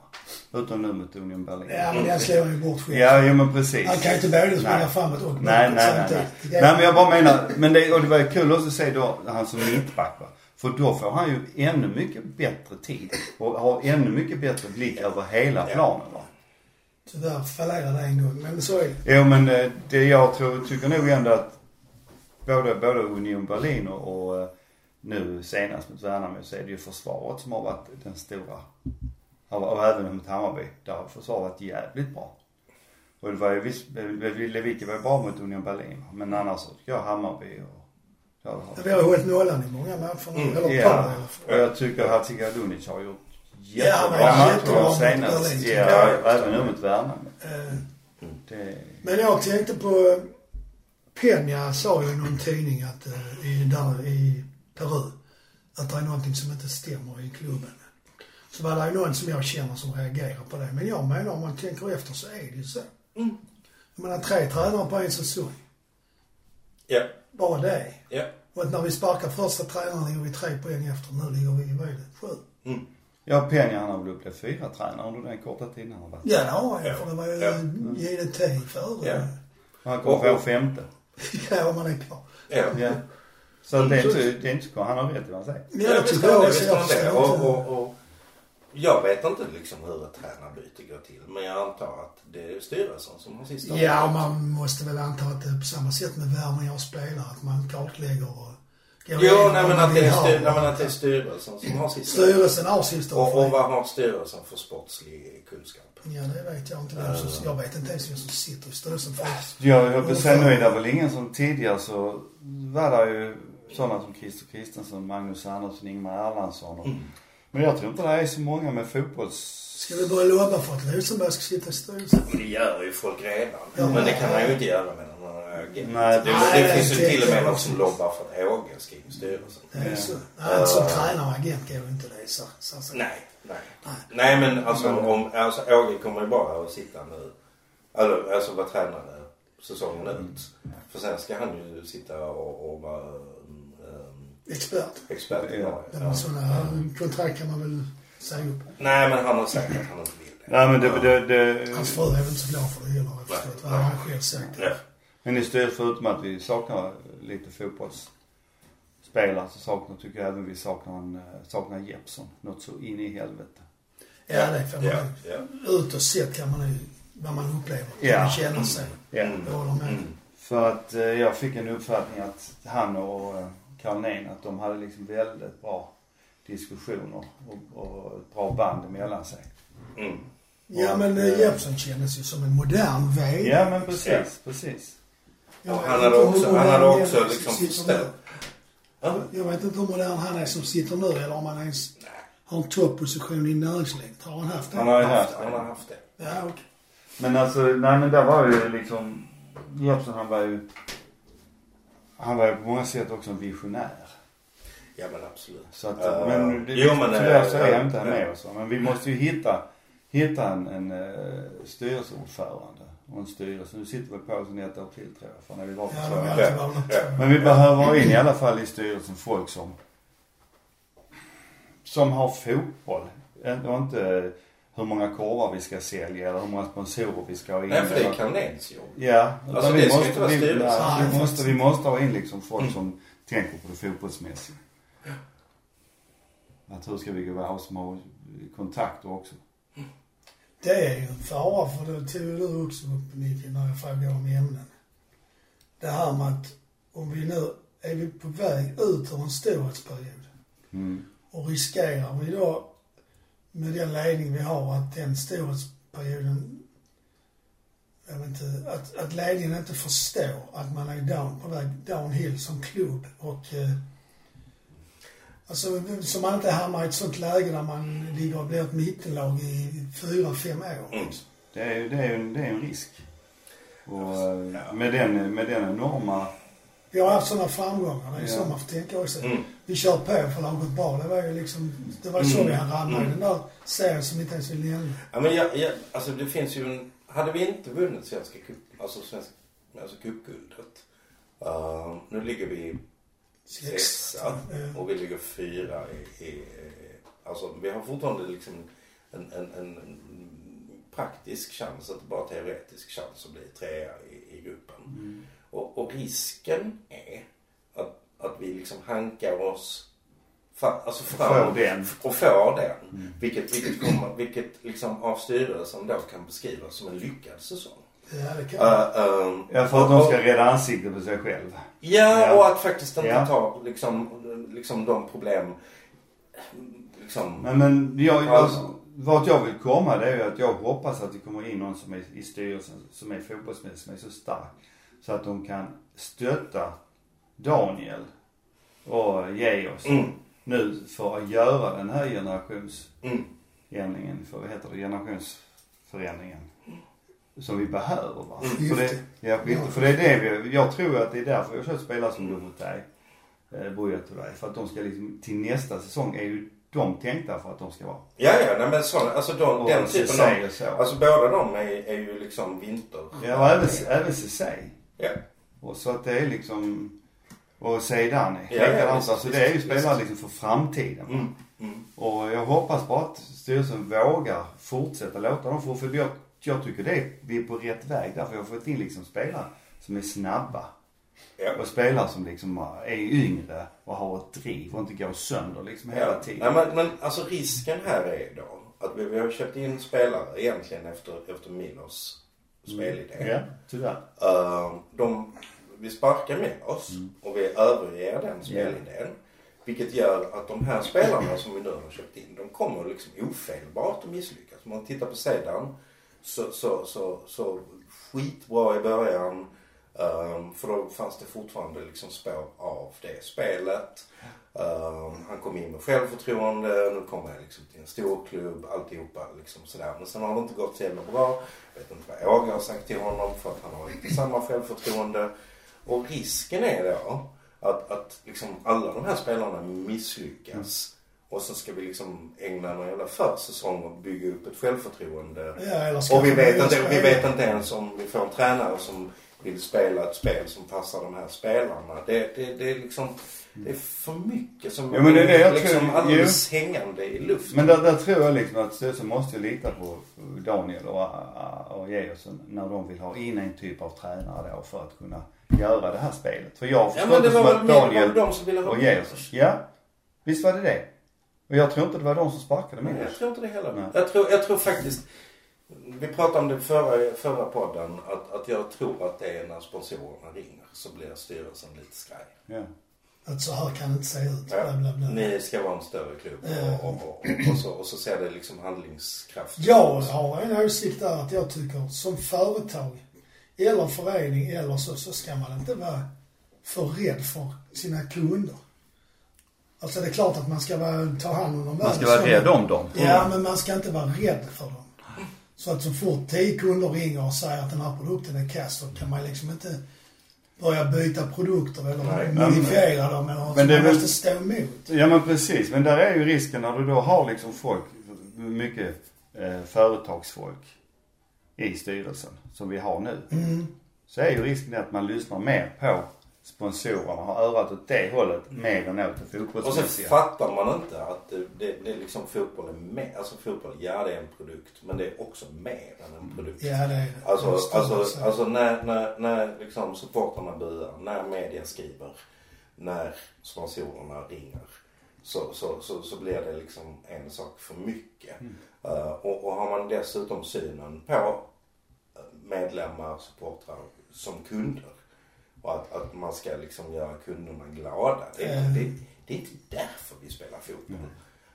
S2: Utom nu mot Union Berlin.
S1: Ja, men den slår ju bort själv.
S2: Ja, jo men precis.
S1: Han kan ju inte både springa framåt och bakåt
S2: Nej, nej, nej.
S1: samtidigt.
S2: Nej,
S1: är-
S2: nej men jag bara menar, men det, och det var ju kul också att se då han som mittback va. För då får han ju ännu mycket bättre tid och har ännu mycket bättre blick över hela planen va.
S1: Tyvärr fallerade det en gång, men så är det.
S2: Jo men eh, det jag tror, tycker nog ändå att både, både Union Berlin och, och eh, nu senast mot Värnamo så är det ju försvaret som har varit den stora. Och, och även mot Hammarby. Där har försvaret varit jävligt bra. Och det var ju visst, Lewicki var ju bra mot Union Berlin men annars så tycker jag Hammarby och ja,
S1: Vi har hållit nollan i många matcher nu.
S3: Mm,
S1: Eller ett
S2: Ja,
S1: par i alla fall.
S2: och jag tycker Hatzikadunic har gjort
S1: Ja,
S2: jättebra
S1: var
S2: matcher senast. Ja,
S1: Ja.
S2: även nu mot Värnamo.
S1: Eh, Men jag tänkte på Peña sa ju i någon tidning att eh, i, där i Peru att det är någonting som inte stämmer i klubben. Så var det ju någon som jag känner som reagerar på det. Men jag menar om man tänker efter så är det ju så.
S3: Mm.
S1: Jag menar tre tränare på en säsong.
S3: Ja,
S1: Bara det.
S3: Ja.
S1: Och att när vi sparkar första tränaren ligger vi tre poäng efter. Nu ligger vi, vad är det, sju?
S3: Mm.
S2: ja, Peña han har väl upplevt fyra tränare under den korta tiden han har varit.
S1: Ja det har han för det var ju
S3: Ja.
S1: givet tid före.
S3: Ja.
S2: Han kommer få femte.
S1: ja, om man är kvar.
S3: ja.
S2: Ja. Så det är inte, det är inte så Han har rätt i vad han säger.
S1: Ja, jag tycker också. Jag
S3: och, jag vet inte liksom hur ett tränarbyte går till. Men jag antar att det är styrelsen som har sista
S1: Ja,
S3: ordet.
S1: man måste väl anta att det är på samma sätt med värvningar av spelare. Att man kartlägger och går
S3: Jo, nej men, att det är styr, nej men att det är styrelsen som har sista
S1: Styrelsen har sista
S3: Och, och vad har styrelsen för sportslig kunskap?
S1: Ja, det vet jag inte. Vem som, jag vet inte ens vem som sitter i styrelsen för
S2: Jag höll på att säga, nu är det väl ingen som tidigare så var det ju sådana som Christer Kristensen, Magnus Andersson, Ingmar Erlandsson och, Men jag tror inte det är så många med fotbolls...
S1: Ska vi börja lobba för att Rosenberg ska sitta i styrelsen?
S3: Det gör ju folk redan.
S1: Ja.
S3: Men det kan man ju inte göra med någon agent.
S2: Nej,
S3: det,
S1: Nej,
S3: det,
S1: det
S3: finns ju till och med någon som lobbar för att Åge ska in i styrelsen.
S1: Det är
S2: Ja.
S1: så. Nej, inte som tränare och agent går ju inte det. Så, så, så.
S3: Nej, nej. Nej men alltså, om, alltså Åge kommer ju bara att sitta nu. Alltså, alltså vara tränare säsongen ut. För sen ska han ju sitta och, och vara
S1: Expert.
S3: expert i
S2: Ja.
S3: Ja.
S1: sådana kontrakt kan man väl säga upp.
S3: Nej, men han har sagt att han inte vill det.
S2: Nej men det, det, det,
S1: Hans fru är väl inte så glad för det heller jag förstått. Vad han själv sagt.
S3: Ja.
S2: Men i stället förutom att vi saknar lite fotbollsspelare så saknar, tycker jag även vi saknar, en, eh, saknar Jeppsson. Något så in i helvete.
S1: Ja, det får man
S3: Ja, ja.
S1: Utåt sett kan man ju, vad man upplever, kan man känna sig.
S2: Ja.
S3: Mm.
S1: Jag håller med.
S3: Mm.
S2: För att eh, jag fick en uppfattning att han och eh, Carlén, att de hade liksom väldigt bra diskussioner och, och ett bra band emellan sig.
S3: Mm.
S1: Ja, men eh, Jeppsson kändes ju som en modern VD.
S2: Ja men precis, precis.
S1: Jag
S3: Han hade också- han hade också liksom
S1: sitter
S3: förstått.
S1: Jag vet inte hur modern han är som sitter nu eller om han ens har en topposition i näringslivet. Har han haft det?
S2: Han har ju
S3: Haft,
S2: haft
S3: han har
S2: det.
S3: haft det.
S1: Ja, okej.
S2: Men alltså, nej men där var ju liksom, Jeppsson han var ju, han var ju på många sätt också en visionär.
S3: Ja, men absolut.
S2: Så att,
S3: Eh,
S2: men det,
S3: jo, men,
S2: tyvärr
S3: eh,
S2: så är
S3: ja,
S2: inte han med oss. Men vi måste ju hitta, hitta en, en uh, styrelseordförande och en styrelse. Nu sitter vi på oss en ett år till tror jag, för när vi var på
S1: Ja,
S2: två
S1: de
S2: år.
S1: är alltid bara något.
S3: Ja.
S2: Men vi behöver in i alla fall i styrelsen folk som, som har fotboll. Eh, Och inte hur många korvar vi ska sälja eller hur många sponsorer vi ska ha in.
S3: Nej, för det är Carléns jobb.
S2: Ja, utan
S3: Alltså,
S2: vi måste, vi, nej, vi,
S1: Nej,
S2: måste, vi måste ha in liksom folk
S3: Mm.
S2: som tänker på det fotbollsmässiga. Att hur ska vi gå av som har kontakter också.
S1: Det är ju en fara för det tog du också upp Micke när jag frågade om ämnen. Det här med att om vi nu är vi på väg ut ur en storhetsperiod
S2: Mm.
S1: och riskerar vi då med den ledning vi har att den storhetsperioden jag vet inte, att, att ledningen inte förstår att man är down, på väg downhill som klubb och eh, Alltså så man inte hamnar i ett sånt läge där man ligger och blir ett mittenlag i fyra, fem år.
S3: Mm.
S2: Det är ju det är, ju- det är en risk. Och eh,
S3: Ja.
S2: med, den, med den enorma,
S1: Vi har haft sådana framgångar, det är så
S2: Ja.
S1: man får tänka också.
S3: Mm.
S1: Vi kör på för det har gått bra. Det var ju liksom, det var så
S3: Mm.
S1: vi ramlade
S3: Mm.
S1: den där serien som inte ens vill nämna.
S3: Ja, men jag, jag, alltså det finns ju en... Hade vi inte vunnit Svenska cup, alltså svensk, alltså cupguldet. Uh, nu ligger vi sexa
S1: Ja.
S3: och vi ligger fyra i, i... Alltså vi har fortfarande liksom en, en, en, praktisk chans, inte bara teoretisk chans att bli trea i, i gruppen. Och, och risken är att, vi liksom hankar oss fa, alltså fram
S2: Får den.
S3: och får den. Vilket, vilket, kommer, vilket liksom av styrelsen då kan beskrivas som en lyckad säsong.
S1: Ja, det kan
S3: Uh, um,
S2: ja för att de ska rädda ansiktet på sig själv.
S3: Ja,
S2: Ja.
S3: och att faktiskt inte
S2: Ja.
S3: ta liksom, liksom de problem liksom...
S2: Men, men jag, jag,
S3: Alltså.
S2: vart jag vill komma det är ju att jag hoppas att det kommer in någon som är i styrelsen som är fotbollsmässigt, som är så stark. Så att de kan stötta Daniel och Georg
S3: Mm,
S2: nu för att göra den här generationsändringen,
S3: mm,
S2: för vad heter det, generationsförändringen. Som vi behöver va.
S1: Skifte.
S2: För det, ja. För det är det vi, jag tror att det är därför jag köpt spelare som Lumotay, eh, Buya Turay. För att de ska liksom, till nästa säsong är ju de tänkta för att de ska vara.
S3: Ja, ja, nej, men så, alltså de,
S2: Och
S3: den typen av...
S2: och så.
S3: Alltså båda de är, är ju liksom vinter.
S2: ja, och även, även Ceesay.
S3: Ja.
S2: Och så att det är liksom, och Seydani.
S3: Ja, ja, visst,
S2: det är ju spelare liksom för framtiden.
S3: Mm, mm.
S2: Och jag hoppas bara att styrelsen vågar fortsätta låta dem få, för jag, jag tycker det, vi är på rätt väg där. För jag har fått in liksom spelare som är snabba.
S3: Ja.
S2: Och spelare som liksom är yngre och har ett driv och inte går sönder liksom hela tiden.
S3: Nej, men, men alltså risken här är då att vi, vi har köpt in spelare egentligen efter, efter Milos spelidé.
S2: Ja, tyvärr.
S3: Uh, de, vi sparkar med oss
S2: Mm.
S3: och vi överger den spelidén. Vilket gör att de här spelarna som vi nu har köpt in, de kommer liksom ofelbart att misslyckas. Om man tittar på sedan så, så, så, så skitbra i början. Um, för då fanns det fortfarande liksom spår av det spelet. Um, han kom in med självförtroende, nu kommer jag liksom till en stor klubb, alltihopa liksom sådär. Men sen har det inte gått så jävla bra. Jag vet inte vad Åge har sagt till honom för att han har inte samma självförtroende. Och risken är då att, att liksom alla de här spelarna misslyckas. Och så ska vi liksom ägna någon jävla försäsong och bygga upp ett självförtroende.
S1: Ja,
S3: Och vi vet,
S1: vi
S3: inte, vi
S1: spela?
S3: vet inte ens om vi får en tränare som vill spela ett spel som passar de här spelarna. Det, det, det är liksom, det är för mycket som
S2: Ja, men det är det jag
S3: liksom
S2: tror-
S3: alldeles hängande i luften.
S2: Men där, där tror jag liksom att styrelsen måste lita på Daniel och, och Georgsson när de vill ha in en typ av tränare då för att kunna göra det här spelet. För jag
S3: Ja
S2: förstår
S3: men det
S2: som att Daniel
S3: de som ville ha
S2: och
S3: oss.
S2: ja. Visst var det det. Och jag tror inte det var de som sparkade
S3: Nej,
S2: med
S3: jag tror inte det heller.
S2: Nej.
S3: Jag tror, jag tror faktiskt, vi pratade om det förra, förra podden, att, att jag tror att det är när sponsorerna ringer så blir styrelsen lite skraj.
S2: Ja.
S1: Att så här kan det inte se ut.
S3: Ja.
S1: Bla, bla, bla.
S3: Ni ska vara en större klubb
S1: Ja.
S3: och, och, och, och, så, och så ser det liksom handlingskraft
S1: Jag har en åsikt där att jag tycker som företag eller förening eller så, så ska man inte vara för rädd för sina kunder. Alltså det är klart att man ska vara, ta hand om dem.
S2: Man ska vara rädd om dem.
S1: Ja, men man ska inte vara rädd för dem. Så att så fort tio kunder ringer och säger att den här produkten är kass så kan man liksom inte börja byta produkter eller
S3: Nej,
S1: modifiera dem eller
S2: men
S1: men
S2: det
S1: man
S2: väl-
S1: måste stå emot.
S2: Ja men precis. Men där är ju risken när du då har liksom folk, mycket eh, företagsfolk i styrelsen som vi har nu.
S1: Mm.
S2: Så är ju risken att man lyssnar mer på sponsorerna, har örat åt det hållet mer än åt det
S3: Och så
S2: fotbollsmässiga.
S3: fattar man inte att det, det, det är liksom fotboll är mer, alltså fotboll, ja det är en produkt men det är också mer än en produkt.
S1: Ja, det är.
S3: Alltså,
S1: Det
S3: alltså,
S1: så.
S3: alltså när, när, när liksom supportrarna buar, när media skriver, när sponsorerna ringer. Så, så, så, så blir det liksom en sak för mycket. Eh, och, och har man dessutom synen på eh, medlemmar, supportrar som kunder. Och att, att man ska liksom göra kunderna glada. Det, är-
S1: Mm.
S3: det, det är inte därför vi spelar fotboll.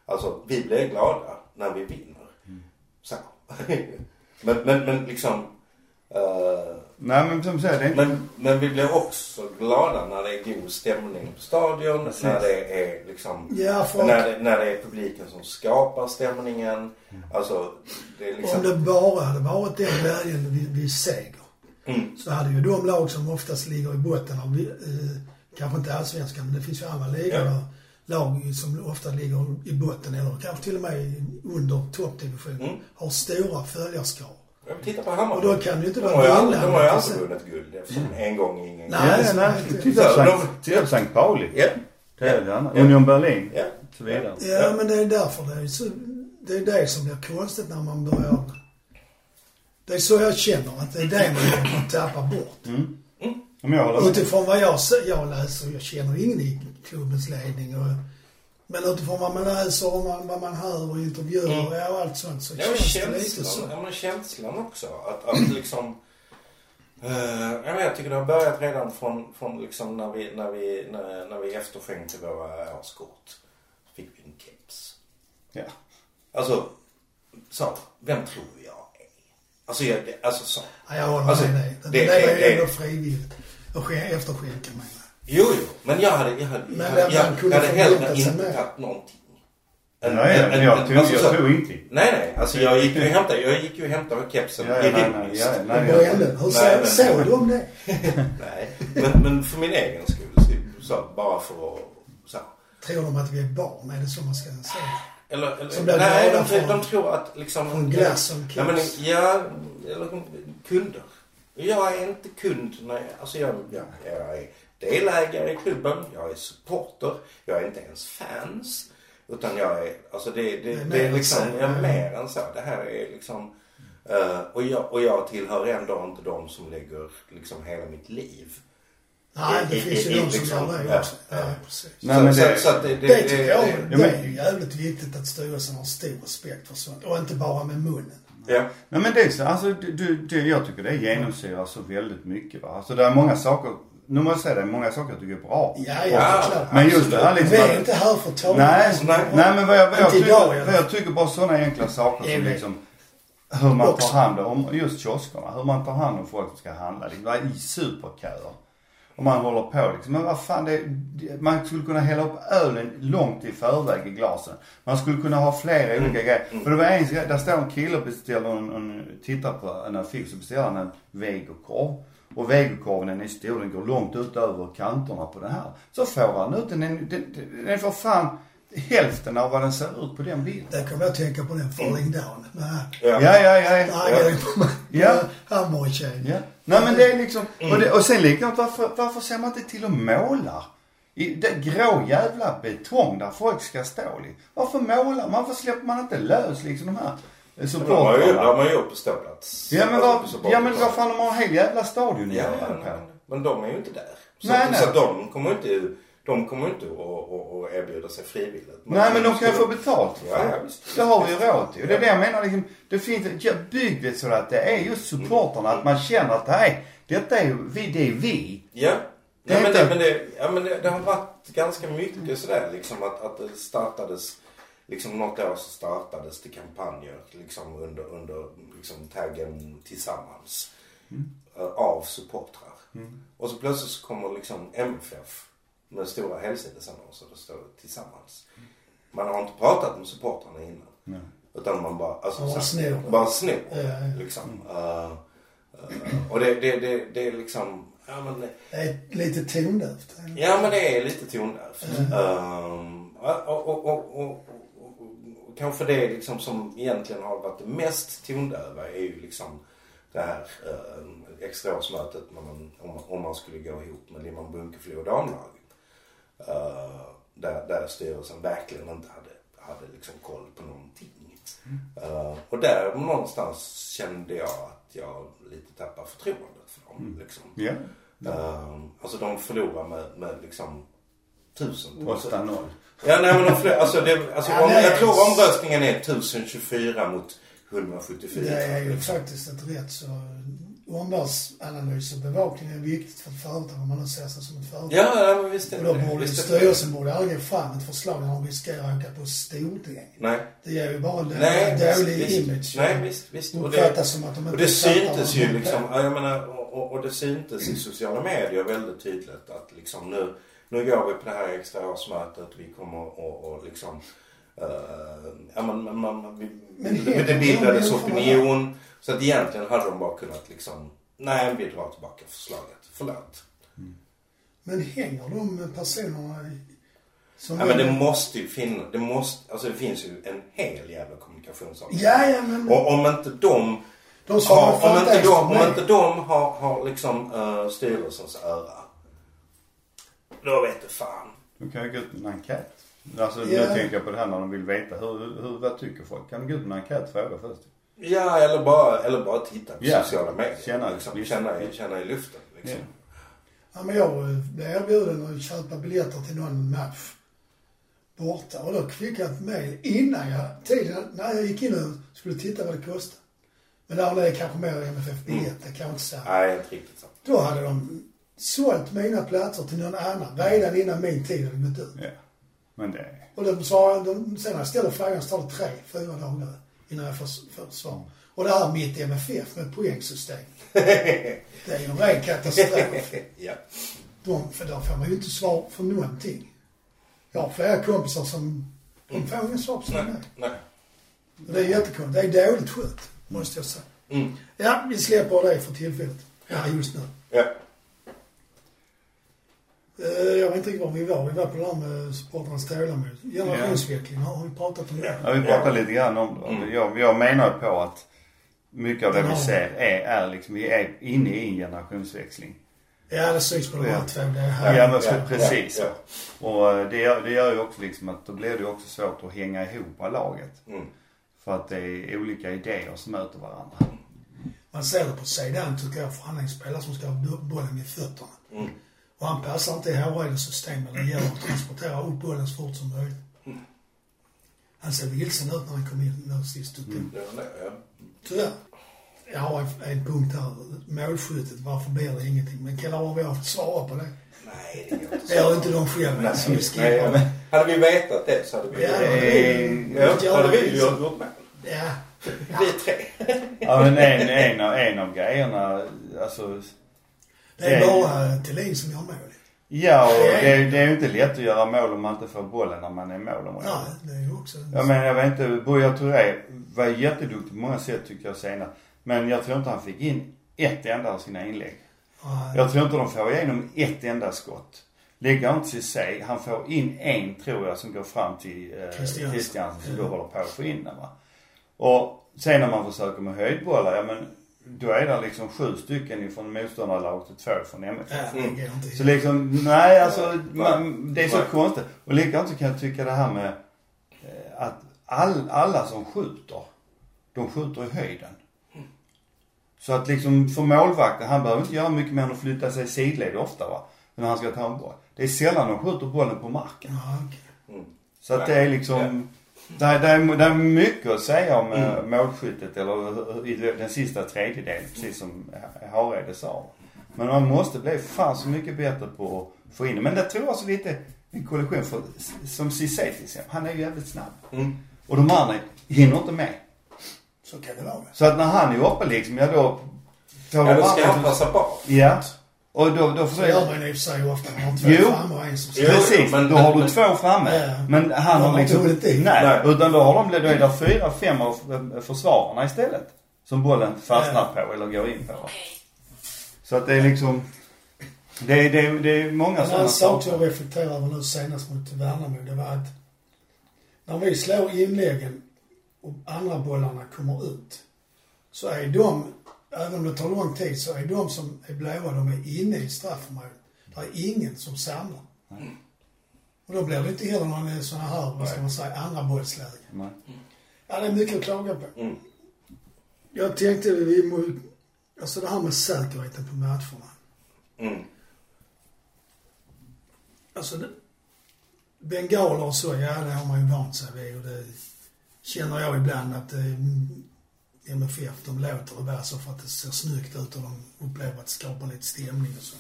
S3: Alltså vi blir glada när vi vinner. Så. men, men, men liksom. eh,
S2: Nej men som sagt, det är inte...
S3: men, men vi blir också glada när det är god stämning på stadion.
S2: Precis.
S3: När det är liksom.
S1: Ja,
S3: När det, när det är publiken som skapar stämningen. Alltså det är liksom.
S1: om det bara hade varit den glädjen vid, vid seger
S3: Mm.
S1: så hade ju de lag som oftast ligger i botten av, eh, kanske inte allsvenskan, men det finns ju andra ligor
S3: Ja.
S1: lag som ofta ligger i botten eller kanske till och med i- under toppdivisionen
S3: Mm.
S1: har stora följarskaror.
S3: Titta på Hammarby.
S1: Och då kan det ju inte vara
S3: de har ju aldrig vunnit guld eftersom en gång ingen
S1: Nej, så-
S2: nej. Titta på
S3: Så
S2: Sankt- Pauli.
S3: Ja.
S2: Det är det andra.
S3: Ja.
S2: Union Berlin.
S3: Ja.
S2: Så vidare.
S1: Ja, men det är därför det är så, det är det som blir konstigt när man börjar det är så jag känner att det är det man, tappar bort.
S2: Mm. Med.
S1: Utifrån vad jag, jag läser, jag känner ingen i klubbens ledning och, men utifrån vad man läser och man, vad man hör och intervjuer
S3: Mm.
S1: och allt sånt så
S3: Ja,
S1: känns det lite så.
S3: känslan, ja, men känslan också. Att, att liksom... Uh, jag tycker det har börjat redan från, från liksom när vi, när vi, när, när vi efterskänkte våra årskort. Fick vi en keps.
S2: Ja.
S3: Alltså, så, vem tror jag är? Alltså, jag, alltså så.
S1: Ja, jag håller
S3: Alltså,
S1: med dig. Det,
S3: det-
S1: det, är
S3: det-
S1: ändå frivilligt. Efterskänka jag.
S3: Jo, jo. Men jag hade, jag hade,
S1: Men
S3: jag, hade, jag, hade hellre inte tagit någonting.
S2: Nej,
S3: Än-
S2: nej,
S3: än-
S2: men jag tror,
S3: alltså,
S2: jag inte.
S3: Nej, nej. Alltså jag gick ju och hämtade, jag gick ju och hämtade kepsen
S2: Ja, ja, nej, nej,
S3: ironiskt.
S2: ja, nej, ja.
S1: ändå, hur
S3: Nej,
S1: såg,
S3: men-
S1: såg du om det?
S3: Nej, men, men för min egen skull. Så, bara för att... Så.
S1: Tror de att vi är barn? Är det så man ska säga?
S3: Eller, eller
S1: Som
S3: nej, de,
S1: för-
S3: de tror att liksom...
S1: för en glass och en
S3: ja, men,
S1: keps.
S3: ja, eller kunder. Jag är inte kund. Nej, alltså jag, jag, jag är delägare i klubben. Jag är supporter. Jag är inte ens fans. Utan jag är, alltså det, det,
S1: Det är
S3: det, liksom, jag är mer än så. Det här är liksom... eh, och, jag, och jag tillhör ändå inte de som lägger liksom hela mitt liv.
S1: Nej, det
S3: I-
S1: finns ju de som gör det också.
S3: ja.
S1: Precis.
S2: Nej, men
S3: så,
S2: det-
S3: så, så att det, det,
S1: Det tycker jag,
S2: Ja,
S1: det är ju jävligt viktigt att styrelsen har stor respekt för sånt. Och inte bara med munnen.
S3: Ja.
S2: Nej men det är så, alltså du, du, du, jag tycker det genomsyrar så väldigt mycket va. Alltså det är många saker, nu måste jag säga det, är många saker jag tycker är bra.
S1: Ja, ja, är klart.
S2: Men just det här liksom
S1: vi är inte här för att.
S2: Nej,
S3: Nej.
S2: nej men vad jag, vad jag,
S1: Inte idag,
S2: tycker,
S1: i alla
S2: vad jag tycker bara sådana enkla saker som liksom hur man
S1: Också.
S2: tar hand om, just kioskerna, hur man tar hand om folk som ska handla. Det var i superköer. Och man håller på liksom, men vad fan det, det, man skulle kunna hälla upp ölen långt i förväg i glasen. Man skulle kunna ha flera
S3: Mm.
S2: olika grejer. För det var en, där står en kille och beställer en, en tittar på en affix och beställer en vegokorv. Och vegokorven den är stor, den går långt ut över kanterna på den här. Så får han ut den, den, den, för fan hälften av vad den ser ut på den bilden.
S1: Där kommer jag tänka på den Falling Down. Med
S2: Ja, ja, ja. ja.
S1: på mig.
S2: Ja.
S1: Hammartjejen.
S2: ja. Nej men det är liksom, och, det, och sen likadant varför, varför ser man inte till att måla? I det grå jävla betong där folk ska stå. li- Varför målar man? Varför släpper man inte lös liksom de här eh,
S3: Men de har ju, de
S2: supportrarna?
S3: har ju gjort på ståplats.
S2: Ja men vad, ja men vad fan de har en hel jävla stadion
S3: Ja, ja, men, men de är ju inte där. Så,
S2: Nej, nej.
S3: så de kommer inte, de kommer inte att, erbjuda sig frivilligt.
S2: Nej men de kan ju få betalt för
S3: Ja,
S2: fan.
S3: ja, visst.
S2: Det har vi ju råd till. Och det är det jag menar liksom, det finns, ja, bygg det så att det är just supporterna, att man känner att här, detta är vi, det är vi.
S3: Ja.
S2: Det
S3: Ja, men,
S2: inte-
S3: det, men, det, ja, men det, det har varit ganska mycket sådär liksom att, att det startades, liksom något år så startades det kampanjer liksom under, under liksom taggen tillsammans. eh, Av supportrar. Och så plötsligt så kommer liksom MFF med stora helsidesannonser där det står tillsammans. Man har inte pratat med supportrarna innan. Utan man bara, alltså, här,
S1: snor.
S3: Bara snor.
S1: Ja, ja.
S3: Liksom. Eh, eh, och det, det, det, det är liksom, ja men det-
S1: Det är lite tondövt.
S3: Ja men det är lite tondövt. Och, och, och, och, och, och kanske det liksom som egentligen har varit det mest tondöva är ju liksom det här uh, extraårsmötet man, om, man- om man skulle gå ihop med Limhamn Bunkeflo damlag. Uh, där, där styrelsen verkligen inte hade, hade liksom koll på någonting. Eh, och där någonstans kände jag att jag lite tappade förtroendet för dem. Liksom.
S2: Ja.
S3: Ehm, alltså de förlorar med, med liksom tusen.
S2: 8-0.
S3: Ja nej men de förlorar, alltså, det, alltså
S1: Ja,
S3: om,
S1: nej.
S3: jag tror omröstningen är 1024 mot 174.
S1: Det är ju faktiskt ett rätt så omvärldsanalys och bevakning är viktigt för ett företag om man nu ser sig som ett företag.
S3: Ja, ja men visst är
S1: Och
S3: det
S1: då
S3: det.
S1: borde
S3: Visst
S1: styrelsen borde aldrig fram ett förslag när de riskerar att åka på stordäng.
S3: Nej.
S1: Det ger ju bara en
S3: Nej,
S1: dålig
S3: visst,
S1: image.
S3: Nej, visst, visst. Och det-
S1: som att de inte
S3: Och det syntes ju liksom, jag menar, och, och, och det syntes i sociala medier väldigt tydligt att liksom nu, nu går vi på det här extra årsmötet, vi kommer och, och liksom, uh, ja men, man, man, vi,
S1: Men
S3: det, det bildades opinion. Så att egentligen hade de bara kunnat liksom, nej vi drar tillbaka förslaget, förlåt.
S1: Men hänger de personerna i- som...
S3: Ja men det måste ju finnas, det måste, alltså det finns ju en hel jävla kommunikationsavdelning.
S1: Ja, ja, men...
S3: Och om inte de
S1: de
S3: har, om, inte de, om inte de har, har liksom uh, styrelsens öra. Då vet du fan.
S2: Du kan ju gå ut med en enkät. Alltså
S1: Ja.
S2: nu tänker jag på det här när de vill veta hur, hur, vad tycker folk? Kan du gå ut med en enkät och fråga först?
S3: Ja, eller bara, eller bara titta på
S2: Ja.
S3: sociala medier.
S2: Känna-
S3: liksom, känna, i- känna i luften. Liksom.
S1: Ja, men jag eh, blev erbjuden att köpa biljetter till någon match borta. Och då fick jag ett mejl innan jag, tiden, när jag gick in och skulle titta vad det kostade. Men där är det kanske mer MFF-biljett, det kan jag inte säga.
S3: Nej, inte riktigt så.
S1: Då hade de sålt mina platser till någon annan redan innan min tid hade gått ut.
S2: Ja. Men det...
S1: Och de sa, de, sen när jag ställde frågan så tar det tre, fyra dagar innan jag får, får svar. Och det här mitt MFF med poängsystem. Det är ju en ren katastrof.
S3: ja.
S1: De, för då får man ju inte svar för någonting. Jag har flera kompisar som, de får inget svar på sina
S3: Nej, nej.
S1: Och Det är jättekonstigt. Det är dåligt skött, måste jag säga.
S3: Mm.
S1: Ja, vi släpper det för tillfället. Ja, just nu.
S3: Ja.
S1: Eh, Jag vet inte var vi var. Vi var på det här med supportrarnas tålamod. Generationsväxling, har vi pratat om det?
S2: Ja, vi pratade lite grann om det.
S3: Mm.
S2: Jag, jag menar på att mycket av det vi ser är, är liksom, vi är inne i en generationsväxling.
S1: Ja, det syns på de här
S2: Ja.
S1: två. Det är här.
S2: Ja, men
S3: ja,
S2: precis.
S3: ja,
S2: Och eh, det gör, det gör ju också liksom att då blir det också svårt att hänga ihop laget.
S3: Mm.
S2: För att det är olika idéer som möter varandra.
S1: Man ser det på sidan tycker jag, för han är en spelare som ska ha bo- bollen i fötterna.
S3: Mm.
S1: Och han passar inte i Håredens system, men det gäller att transportera upp bollen så fort som möjligt. Han ser vilsen ut när han kom in nu sist
S3: ja.
S1: Tyvärr. Jag har en, en punkt här. Målskyttet, varför blir det ingenting? Men kan har vi haft svara på det?
S3: Nej, det gör inte
S1: Det gör inte de själva, så vi
S3: Nej,
S1: skippar det.
S3: hade vi vetat det så hade vi...
S1: Ja,
S3: Ja,
S1: det
S3: ja, hade vi gjort mål.
S1: Ja.
S3: Vi tre.
S2: Ja men en, en, av, en av grejerna, alltså.
S1: Det är bara Thelin som gör mål.
S2: Ja och det, är- det är ju inte lätt att göra mål om man inte får bollen när man är i målområdet.
S1: Nej, det är ju också...
S2: Ja men jag vet inte, Buya Touré var jätteduktig på många sätt tycker jag senare. Men jag tror inte han fick in ett enda av sina inlägg.
S1: Nej.
S2: Jag tror inte de får igenom ett enda skott. Likadant Cissé, han får in en tror jag som går fram till eh,
S1: Christiansen.
S2: Som då håller på att få in den va. Och sen när man försöker med höjdbollar, ja men då är det liksom sju stycken ifrån motståndarlaget och två från MFF.
S1: Ja, inte
S2: Så liksom, nej alltså, man, det är så konstigt. Och likadant så kan jag tycka det här med eh, att all, alla som skjuter, de skjuter i höjden. Så att liksom för målvakten, han behöver inte göra mycket mer än att flytta sig sidled ofta va. När han ska ta en boll. Det är sällan de skjuter bollen på marken.
S1: Okej.
S2: Så att det är liksom, det är, det, är, det är mycket att säga om mm. målskyttet eller i den sista tredjedelen, precis som Hareide sa. Men man måste bli fan så mycket bättre på att få in. Men det tror jag också lite en kollision för, som Cissé till exempel, han är ju jävligt snabb.
S3: Mm.
S2: Och de andra hinner inte med.
S1: Så kan det vara.
S2: Så att när han är uppe liksom, ja då...
S3: Ja, då ska han passa bak.
S2: Ja. Och då, då
S1: Så gör
S2: försöker...
S1: man i och för sig ofta. Man har två
S2: Jo.
S1: framme och en som står.
S2: Precis,
S3: men-
S2: då har du
S3: men-
S2: två framme.
S1: Ja.
S2: Men han har liksom... Nej,
S3: Nej.
S2: utan då har de, då är det fyra, fem av eh, försvararna istället. Som bollen fastnar på eller går in på. Så att det är liksom... Det är, det är, det är många
S1: En
S2: sådana
S1: annan sak
S2: saker.
S1: jag reflekterar över nu senast mot Värnamo, det var att när vi slår inläggen och andra bollarna kommer ut så är de, även om det tar lång tid, så är de som är blåa, de är inne i straffområdet. Det är ingen som samlar. Och då blir det inte heller någon sån här, vad ska man säga, andra bollsläge. Ja, det är mycket att klaga på.
S3: Mm.
S1: Jag tänkte vi må, alltså det här med säkerheten på matcherna.
S3: Mm.
S1: Alltså, det, bengaler och så, ja det har man ju vant sig vid och det känner jag ibland att eh, MFF, de låter det vara så för att det ser snyggt ut och de upplever att det skapar lite stämning och så.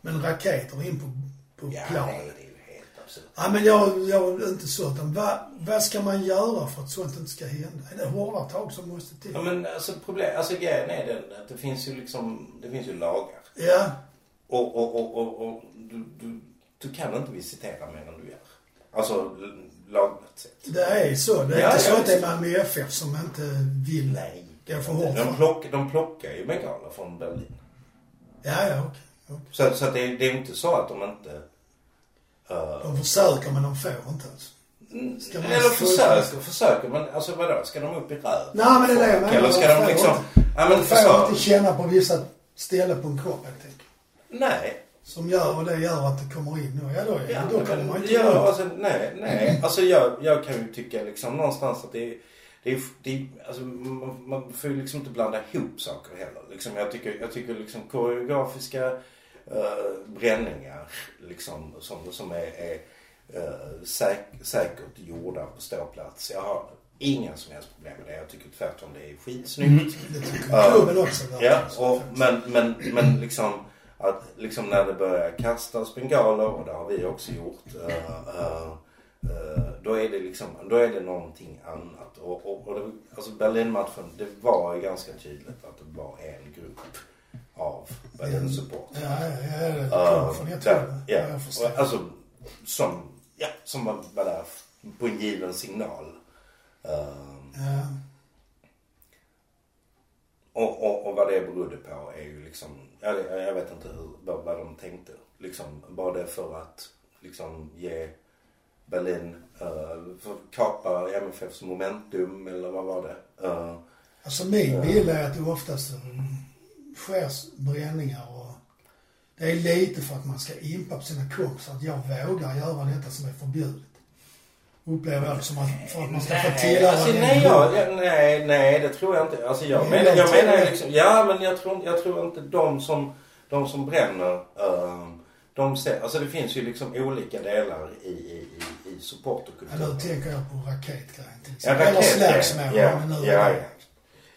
S1: Men raketer in på, på
S3: Ja,
S1: plan.
S3: nej, det är ju helt absurt.
S1: Ja, men jag, jag är inte så utan vad, vad ska man göra för att sånt inte ska hända? Är det hårda tag som måste till?
S3: Ja, men alltså problem, alltså grejen är den att det finns ju liksom, det finns ju lagar.
S1: Ja,
S3: Och, och, och, och, och du, du, du kan inte visitera mer än du gör. Alltså l- lagligt sett.
S1: det är så. Det är
S3: Ja,
S1: inte så att det är. Malmö FF som inte vill
S3: Nej.
S1: gå för hårt
S3: De, plock, de plockar ju bengaler från Berlin.
S1: Ja, ja, okej. okej.
S3: Så, så att det, det är inte så att de inte... eh,
S1: De försöker men de får inte alltså. Ska man
S3: eller
S1: få-
S3: försöker, försöker. Men alltså vadå? Ska de upp i röv?
S1: Nej, men det är det jag menar.
S3: Eller ska
S1: De
S3: liksom...
S1: inte-
S3: Ja men
S1: De får inte känna på vissa ställen på en kropp helt enkelt.
S3: Nej.
S1: Som gör, och det gör att det kommer in. Ja, då,
S3: Ja,
S1: då kommer man inte
S3: ja,
S1: runt.
S3: alltså, nej, nej. Alltså jag, jag kan ju tycka liksom någonstans att det är, det är, det är alltså, man, man får ju liksom inte blanda ihop saker heller. Liksom, jag tycker, jag tycker liksom koreografiska uh, bränningar liksom som, som är, är uh, säk, säkert gjorda på ståplats. Jag har inga som helst problem med det. Jag tycker tvärtom det är skitsnyggt.
S1: Det tycker klubben också.
S3: Ja,
S1: verkligen.
S3: och, men, men, men liksom att liksom när det börjar kastas bengaler och det har vi också gjort. eh, eh, då är det liksom, då är det någonting annat. Och, och, och det, alltså Berlinmatchen, det var ju ganska tydligt att det var en grupp av Berlin-supportrar.
S1: Ja, ja, ja, det
S3: Uh,
S1: jag tror det.
S3: ja,
S1: Jag förstår.
S3: och, alltså som, ja, som var, var där på en given signal. Eh,
S1: Ja.
S3: Och, och, och vad det berodde på är ju liksom, jag, jag vet inte hur, vad, vad de tänkte. Liksom, var det för att liksom ge Berlin, uh, för att kapa MFFs momentum eller vad var det? Uh,
S1: Alltså min bild är att det oftast eh, sker bränningar och det är lite för att man ska impa på sina kompisar att jag vågar göra detta som är förbjudet. Upplever det som att, för att man ska få tillhöra
S3: alltså, nej, jag, jag, nej, nej, det tror jag inte. Alltså jag
S1: Nej,
S3: menar,
S1: jag
S3: menar liksom, ja men jag tror, jag tror inte de som, de som bränner, uh, de ser, alltså det finns ju liksom olika delar i, i, i, i
S1: Ja,
S3: supporterkulturen.
S1: nu tänker jag på raketgrejen till
S3: Ja,
S1: exempel. Eller slagsmål.
S3: Ja,
S1: men
S3: ja, ja.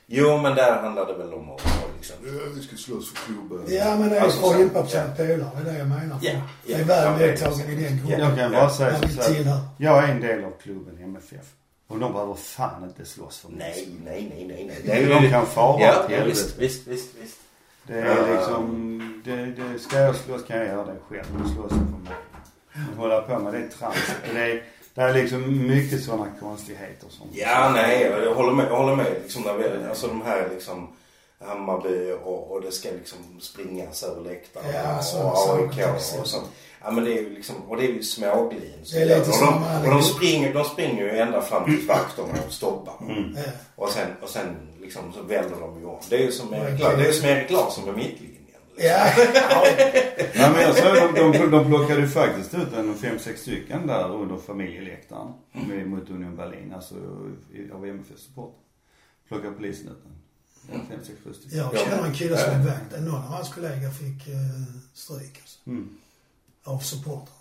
S3: Jo, men där handlar det väl om att liksom...
S4: Ja, vi ska slåss för klubben.
S1: Ja, men det är
S3: Alltså,
S1: att på sina
S3: ja.
S1: polare. Det är det jag menar.
S3: Ja,
S1: Det
S3: ja,
S1: är väl
S3: det är
S1: medtagen i den gruppen.
S2: Jag kan bara säga så här. Jag är en del av klubben MFF. Och de behöver fan inte slåss för mig.
S3: Nej, nej, nej, nej, nej.
S2: De kan fara
S3: Ja,
S2: åt
S3: ja,
S2: helvete.
S3: visst, visst, visst, visst.
S2: Det är liksom, det, det, ska jag slåss kan jag göra det själv. Slåss för mig. Men hålla på med det tramset. Det är, det är liksom mycket sådana konstigheter som...
S3: Ja, nej, jag håller med, jag håller med liksom när vi, alltså de här liksom, Hammarby och, och det ska liksom springas över läktaren.
S1: Ja,
S3: och
S1: sådana saker
S3: AIK
S1: exempel.
S3: och sånt. Ja men det är ju liksom, och det är ju småglin.
S1: Det är lite
S3: och, de, och de, springer, de springer ju ända fram till vakterna och stoppar.
S2: Mm.
S1: Ja.
S3: Och sen, och sen liksom så väller de ju om. Det är ju som Erik, det är som Erik Larsson med mittlinjen. Liksom.
S1: Ja, ja.
S2: Nej men jag såg de, de, de plockade ju faktiskt ut en fem, sex stycken där under familjeläktaren. Med, mot Union Berlin, alltså av MFF supportrar. Plockade polisen ut en. En fem, sex, sju stycken.
S1: Jag känner en kille som är vakt. Någon av hans kollegor fick eh, stryk alltså,
S2: Mm.
S1: av supportrar.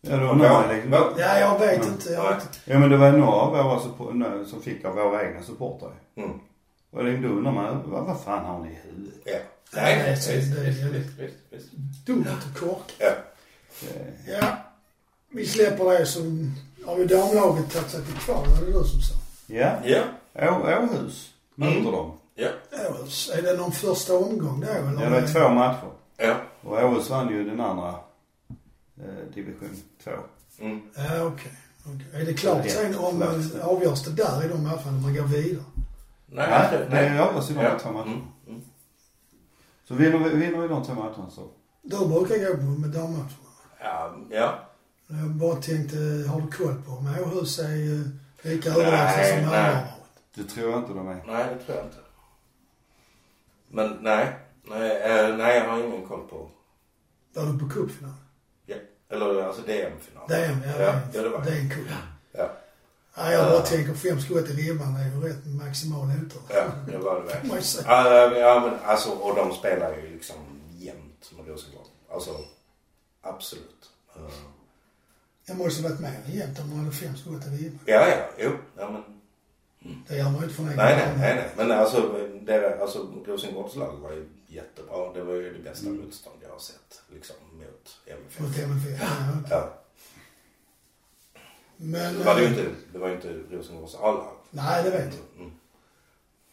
S2: Ja, det var några liksom.
S3: Ja.
S1: Ja, jag vet
S2: Ja.
S1: inte. Jag inte.
S2: Ja men det var några av våra support, som fick av våra egna supportrar
S3: Mm.
S2: Och det- då undrar man, vad, vad fan har ni i huvudet?
S3: Ja.
S1: Nej,
S3: Nej, visst,
S1: det-
S3: visst, visst, visst, visst.
S1: Dumt och korkat.
S3: Ja.
S1: Ja, vi släpper det som... Har ju damlaget tagit sig till kval? Var det du som sa?
S2: Ja,
S3: Ja.
S2: Åhus möter
S3: Mm.
S2: de.
S3: Ja.
S1: Åhus. Är det någon första omgång då eller?
S2: Ja, det är två matcher.
S3: Ja.
S2: Och Åhus vann ju den andra eh, division 2.
S3: Mm.
S1: Ja, okej. Okej. Är det klart sen om eh, avgörs det där i de matcherna man går vidare?
S3: Nej,
S2: Nej,
S3: jag tror-
S2: det avgörs i de
S3: Ja.
S2: två matcherna.
S3: Mm. Mm.
S2: Så vinner vi, vinner vi de två matcherna så.
S1: Du brukar gå på med dammatcherna.
S3: Ja. ja.
S1: Jag bara tänkte, har du koll på om Åhus är eh, lika
S3: Nej,
S1: överlägsna som
S3: nej.
S1: andra har varit?
S2: Det tror jag inte de är.
S3: Nej, det tror jag inte. Men nej. Nej, eh, nej jag har ingen koll på.
S1: Var du på cupfinal?
S3: Ja. Eller alltså DM-final.
S1: DM, ja.
S3: Ja, ja, det var
S1: det.
S3: det.
S1: är en cup.
S3: Ja.
S1: Ja, jag bara
S3: Ja.
S1: tänker fem skott i ribban är ju rätt maximal otur.
S3: Ja, det var det verkligen. Ja, ja, men alltså, och de spelar ju liksom jämt med Rosengård. Alltså, absolut. Eh,
S1: Jag måste ha varit än jämt om man hade fem skott i ribban.
S3: Ja, ja, jo. Ja, men,
S1: Det gör man ju inte egen
S3: nej, nej, nej, nej. Men alltså, det, alltså Rosengårds lag var ju jättebra. Det var ju det bästa motstånd jag har sett. Liksom mot MFF.
S1: Mot MFF. Ja.
S3: Ja.
S1: Men...
S3: Det var ju
S1: eh,
S3: inte, det var ju inte Rosengårds A-lag.
S1: Nej, det vet jag.
S3: Mm.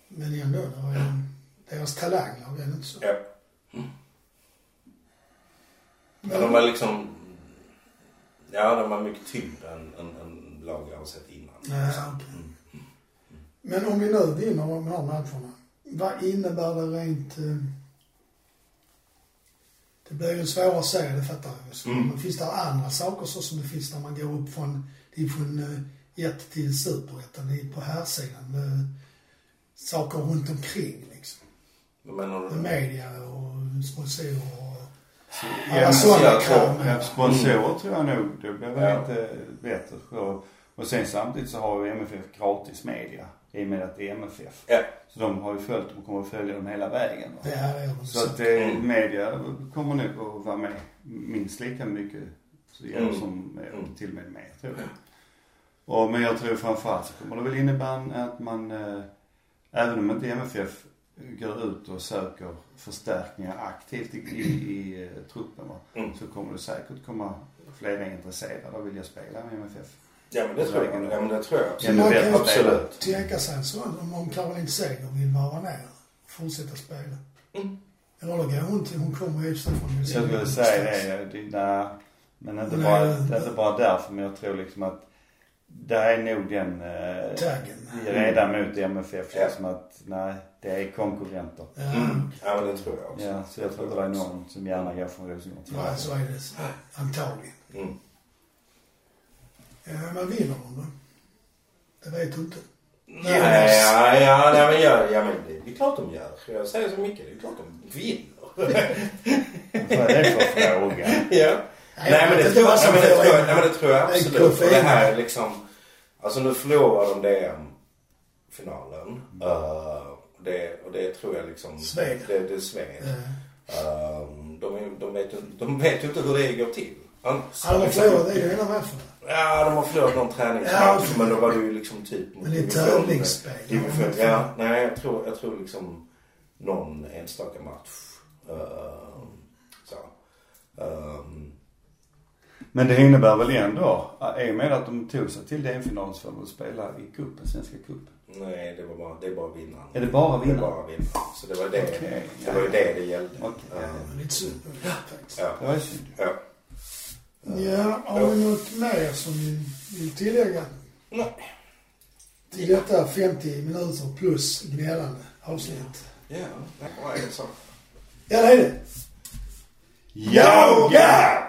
S1: Men ändå, det var ju deras talanglag, är det inte så?
S3: Ja. Men de var liksom... Ja, de var mycket tyngre än, än, än lag jag har sett innan.
S1: Ja, okej. Men om vi nu vinner de här matcherna, vad innebär det rent... eh, Det blir ju en svårare serie, det fattar jag.
S3: Mm.
S1: Men finns det andra saker så som det finns när man går upp från division 1 till superettan på här sidan med saker runt omkring liksom.
S3: Vad menar
S1: Med
S3: du?
S1: media och sponsorer och
S2: Ja,
S1: alla
S2: men
S1: sådana krav.
S2: Ja,
S1: med.
S2: sponsorer tror jag nog, det blir väl
S3: Ja.
S2: lite bättre. Och, och sen samtidigt så har ju MFF gratis media i och med att det är MFF.
S3: Ja.
S2: Så de har ju följt och kommer att följa dem hela vägen.
S1: Det här är de
S2: Så att eh, media kommer nog att vara med minst lika mycket så
S3: Mm.
S2: som eh,
S3: Mm.
S2: till och med mer tror jag. Och, men jag tror framförallt så kommer det väl innebära att man, eh, även om inte MFF går ut och söker förstärkningar aktivt i, i, i eh, truppen va,
S3: Mm.
S2: så kommer det säkert komma flera intresserade och vilja spela med MFF.
S3: Ja, men det tror jag. Ja, men det tror jag
S2: men
S1: man kan
S3: absolut.
S1: tänka sig en sån, om, om Caroline Seger vill vara ner och fortsätta spela.
S3: Mm.
S1: Eller då går hon till, hon kommer ju från
S2: Jag
S1: Helsingborg.
S2: skulle säga det, det nej, men inte
S1: Nej,
S2: bara,
S1: det-
S2: inte bara därför men jag tror liksom att där är nog den eh,
S1: Taggen.
S2: redan mot MFF
S3: Ja.
S2: liksom att nej, det är konkurrenter.
S1: Ja,
S3: Mm. Ja, men det tror jag också.
S2: Ja, så jag tror inte det är någon som gärna går från Rosengård
S1: ja, så är det antagligen.
S3: Mm.
S1: Ja, men vinner de då? Det vet du inte.
S3: Ja, ja, ja, nej, men, ja, ja, men det, det är klart de gör. Jag säger så mycket. Det är klart de vinner.
S2: Vad är det för fråga?
S3: ja.
S1: Nej,
S3: Nej, men det
S1: inte
S3: tror nej, men det tror jag,
S1: förlorar.
S3: nej, men det tror jag
S1: Det är
S3: absolut. Det
S1: koffein.
S3: här är liksom... Alltså nu förlorar de DM-finalen. Uh, det, och det tror jag liksom...
S1: Sved.
S3: Det, det är sved.
S1: Ja.
S3: Um, de, de, vet, de vet ju inte hur det går till.
S1: Ja, de har förlorat, det är matchen.
S3: Ja, de har förlorat någon träningsmatch.
S1: Ja.
S3: men då var det ju liksom typ...
S1: Men det är tävlingsspel.
S3: Ja, nej jag tror, jag tror liksom någon enstaka match. Uh, så. Um,
S2: Men det innebär väl ändå, i och med att de tog sig till DM-finalen så får de spela i cupen, Svenska cupen.
S3: nej, det var bara, det är bara vinnaren.
S2: Är det bara
S3: Det är
S2: vinnaren?
S3: bara vinnaren. Så det var det,
S2: Okej,
S3: det, var ju
S2: ja.
S3: det det gällde.
S2: Okej, ja,
S3: Uh,
S1: Lite synd det faktiskt.
S3: ja.
S2: Det var synd.
S3: ja.
S1: Ja, har vi något mer som vi vill tillägga?
S3: Nej.
S1: Till detta 50 minuter plus gnällande avsnitt.
S3: Ja, det var en sak.
S1: Ja, det är det.
S2: Yoga!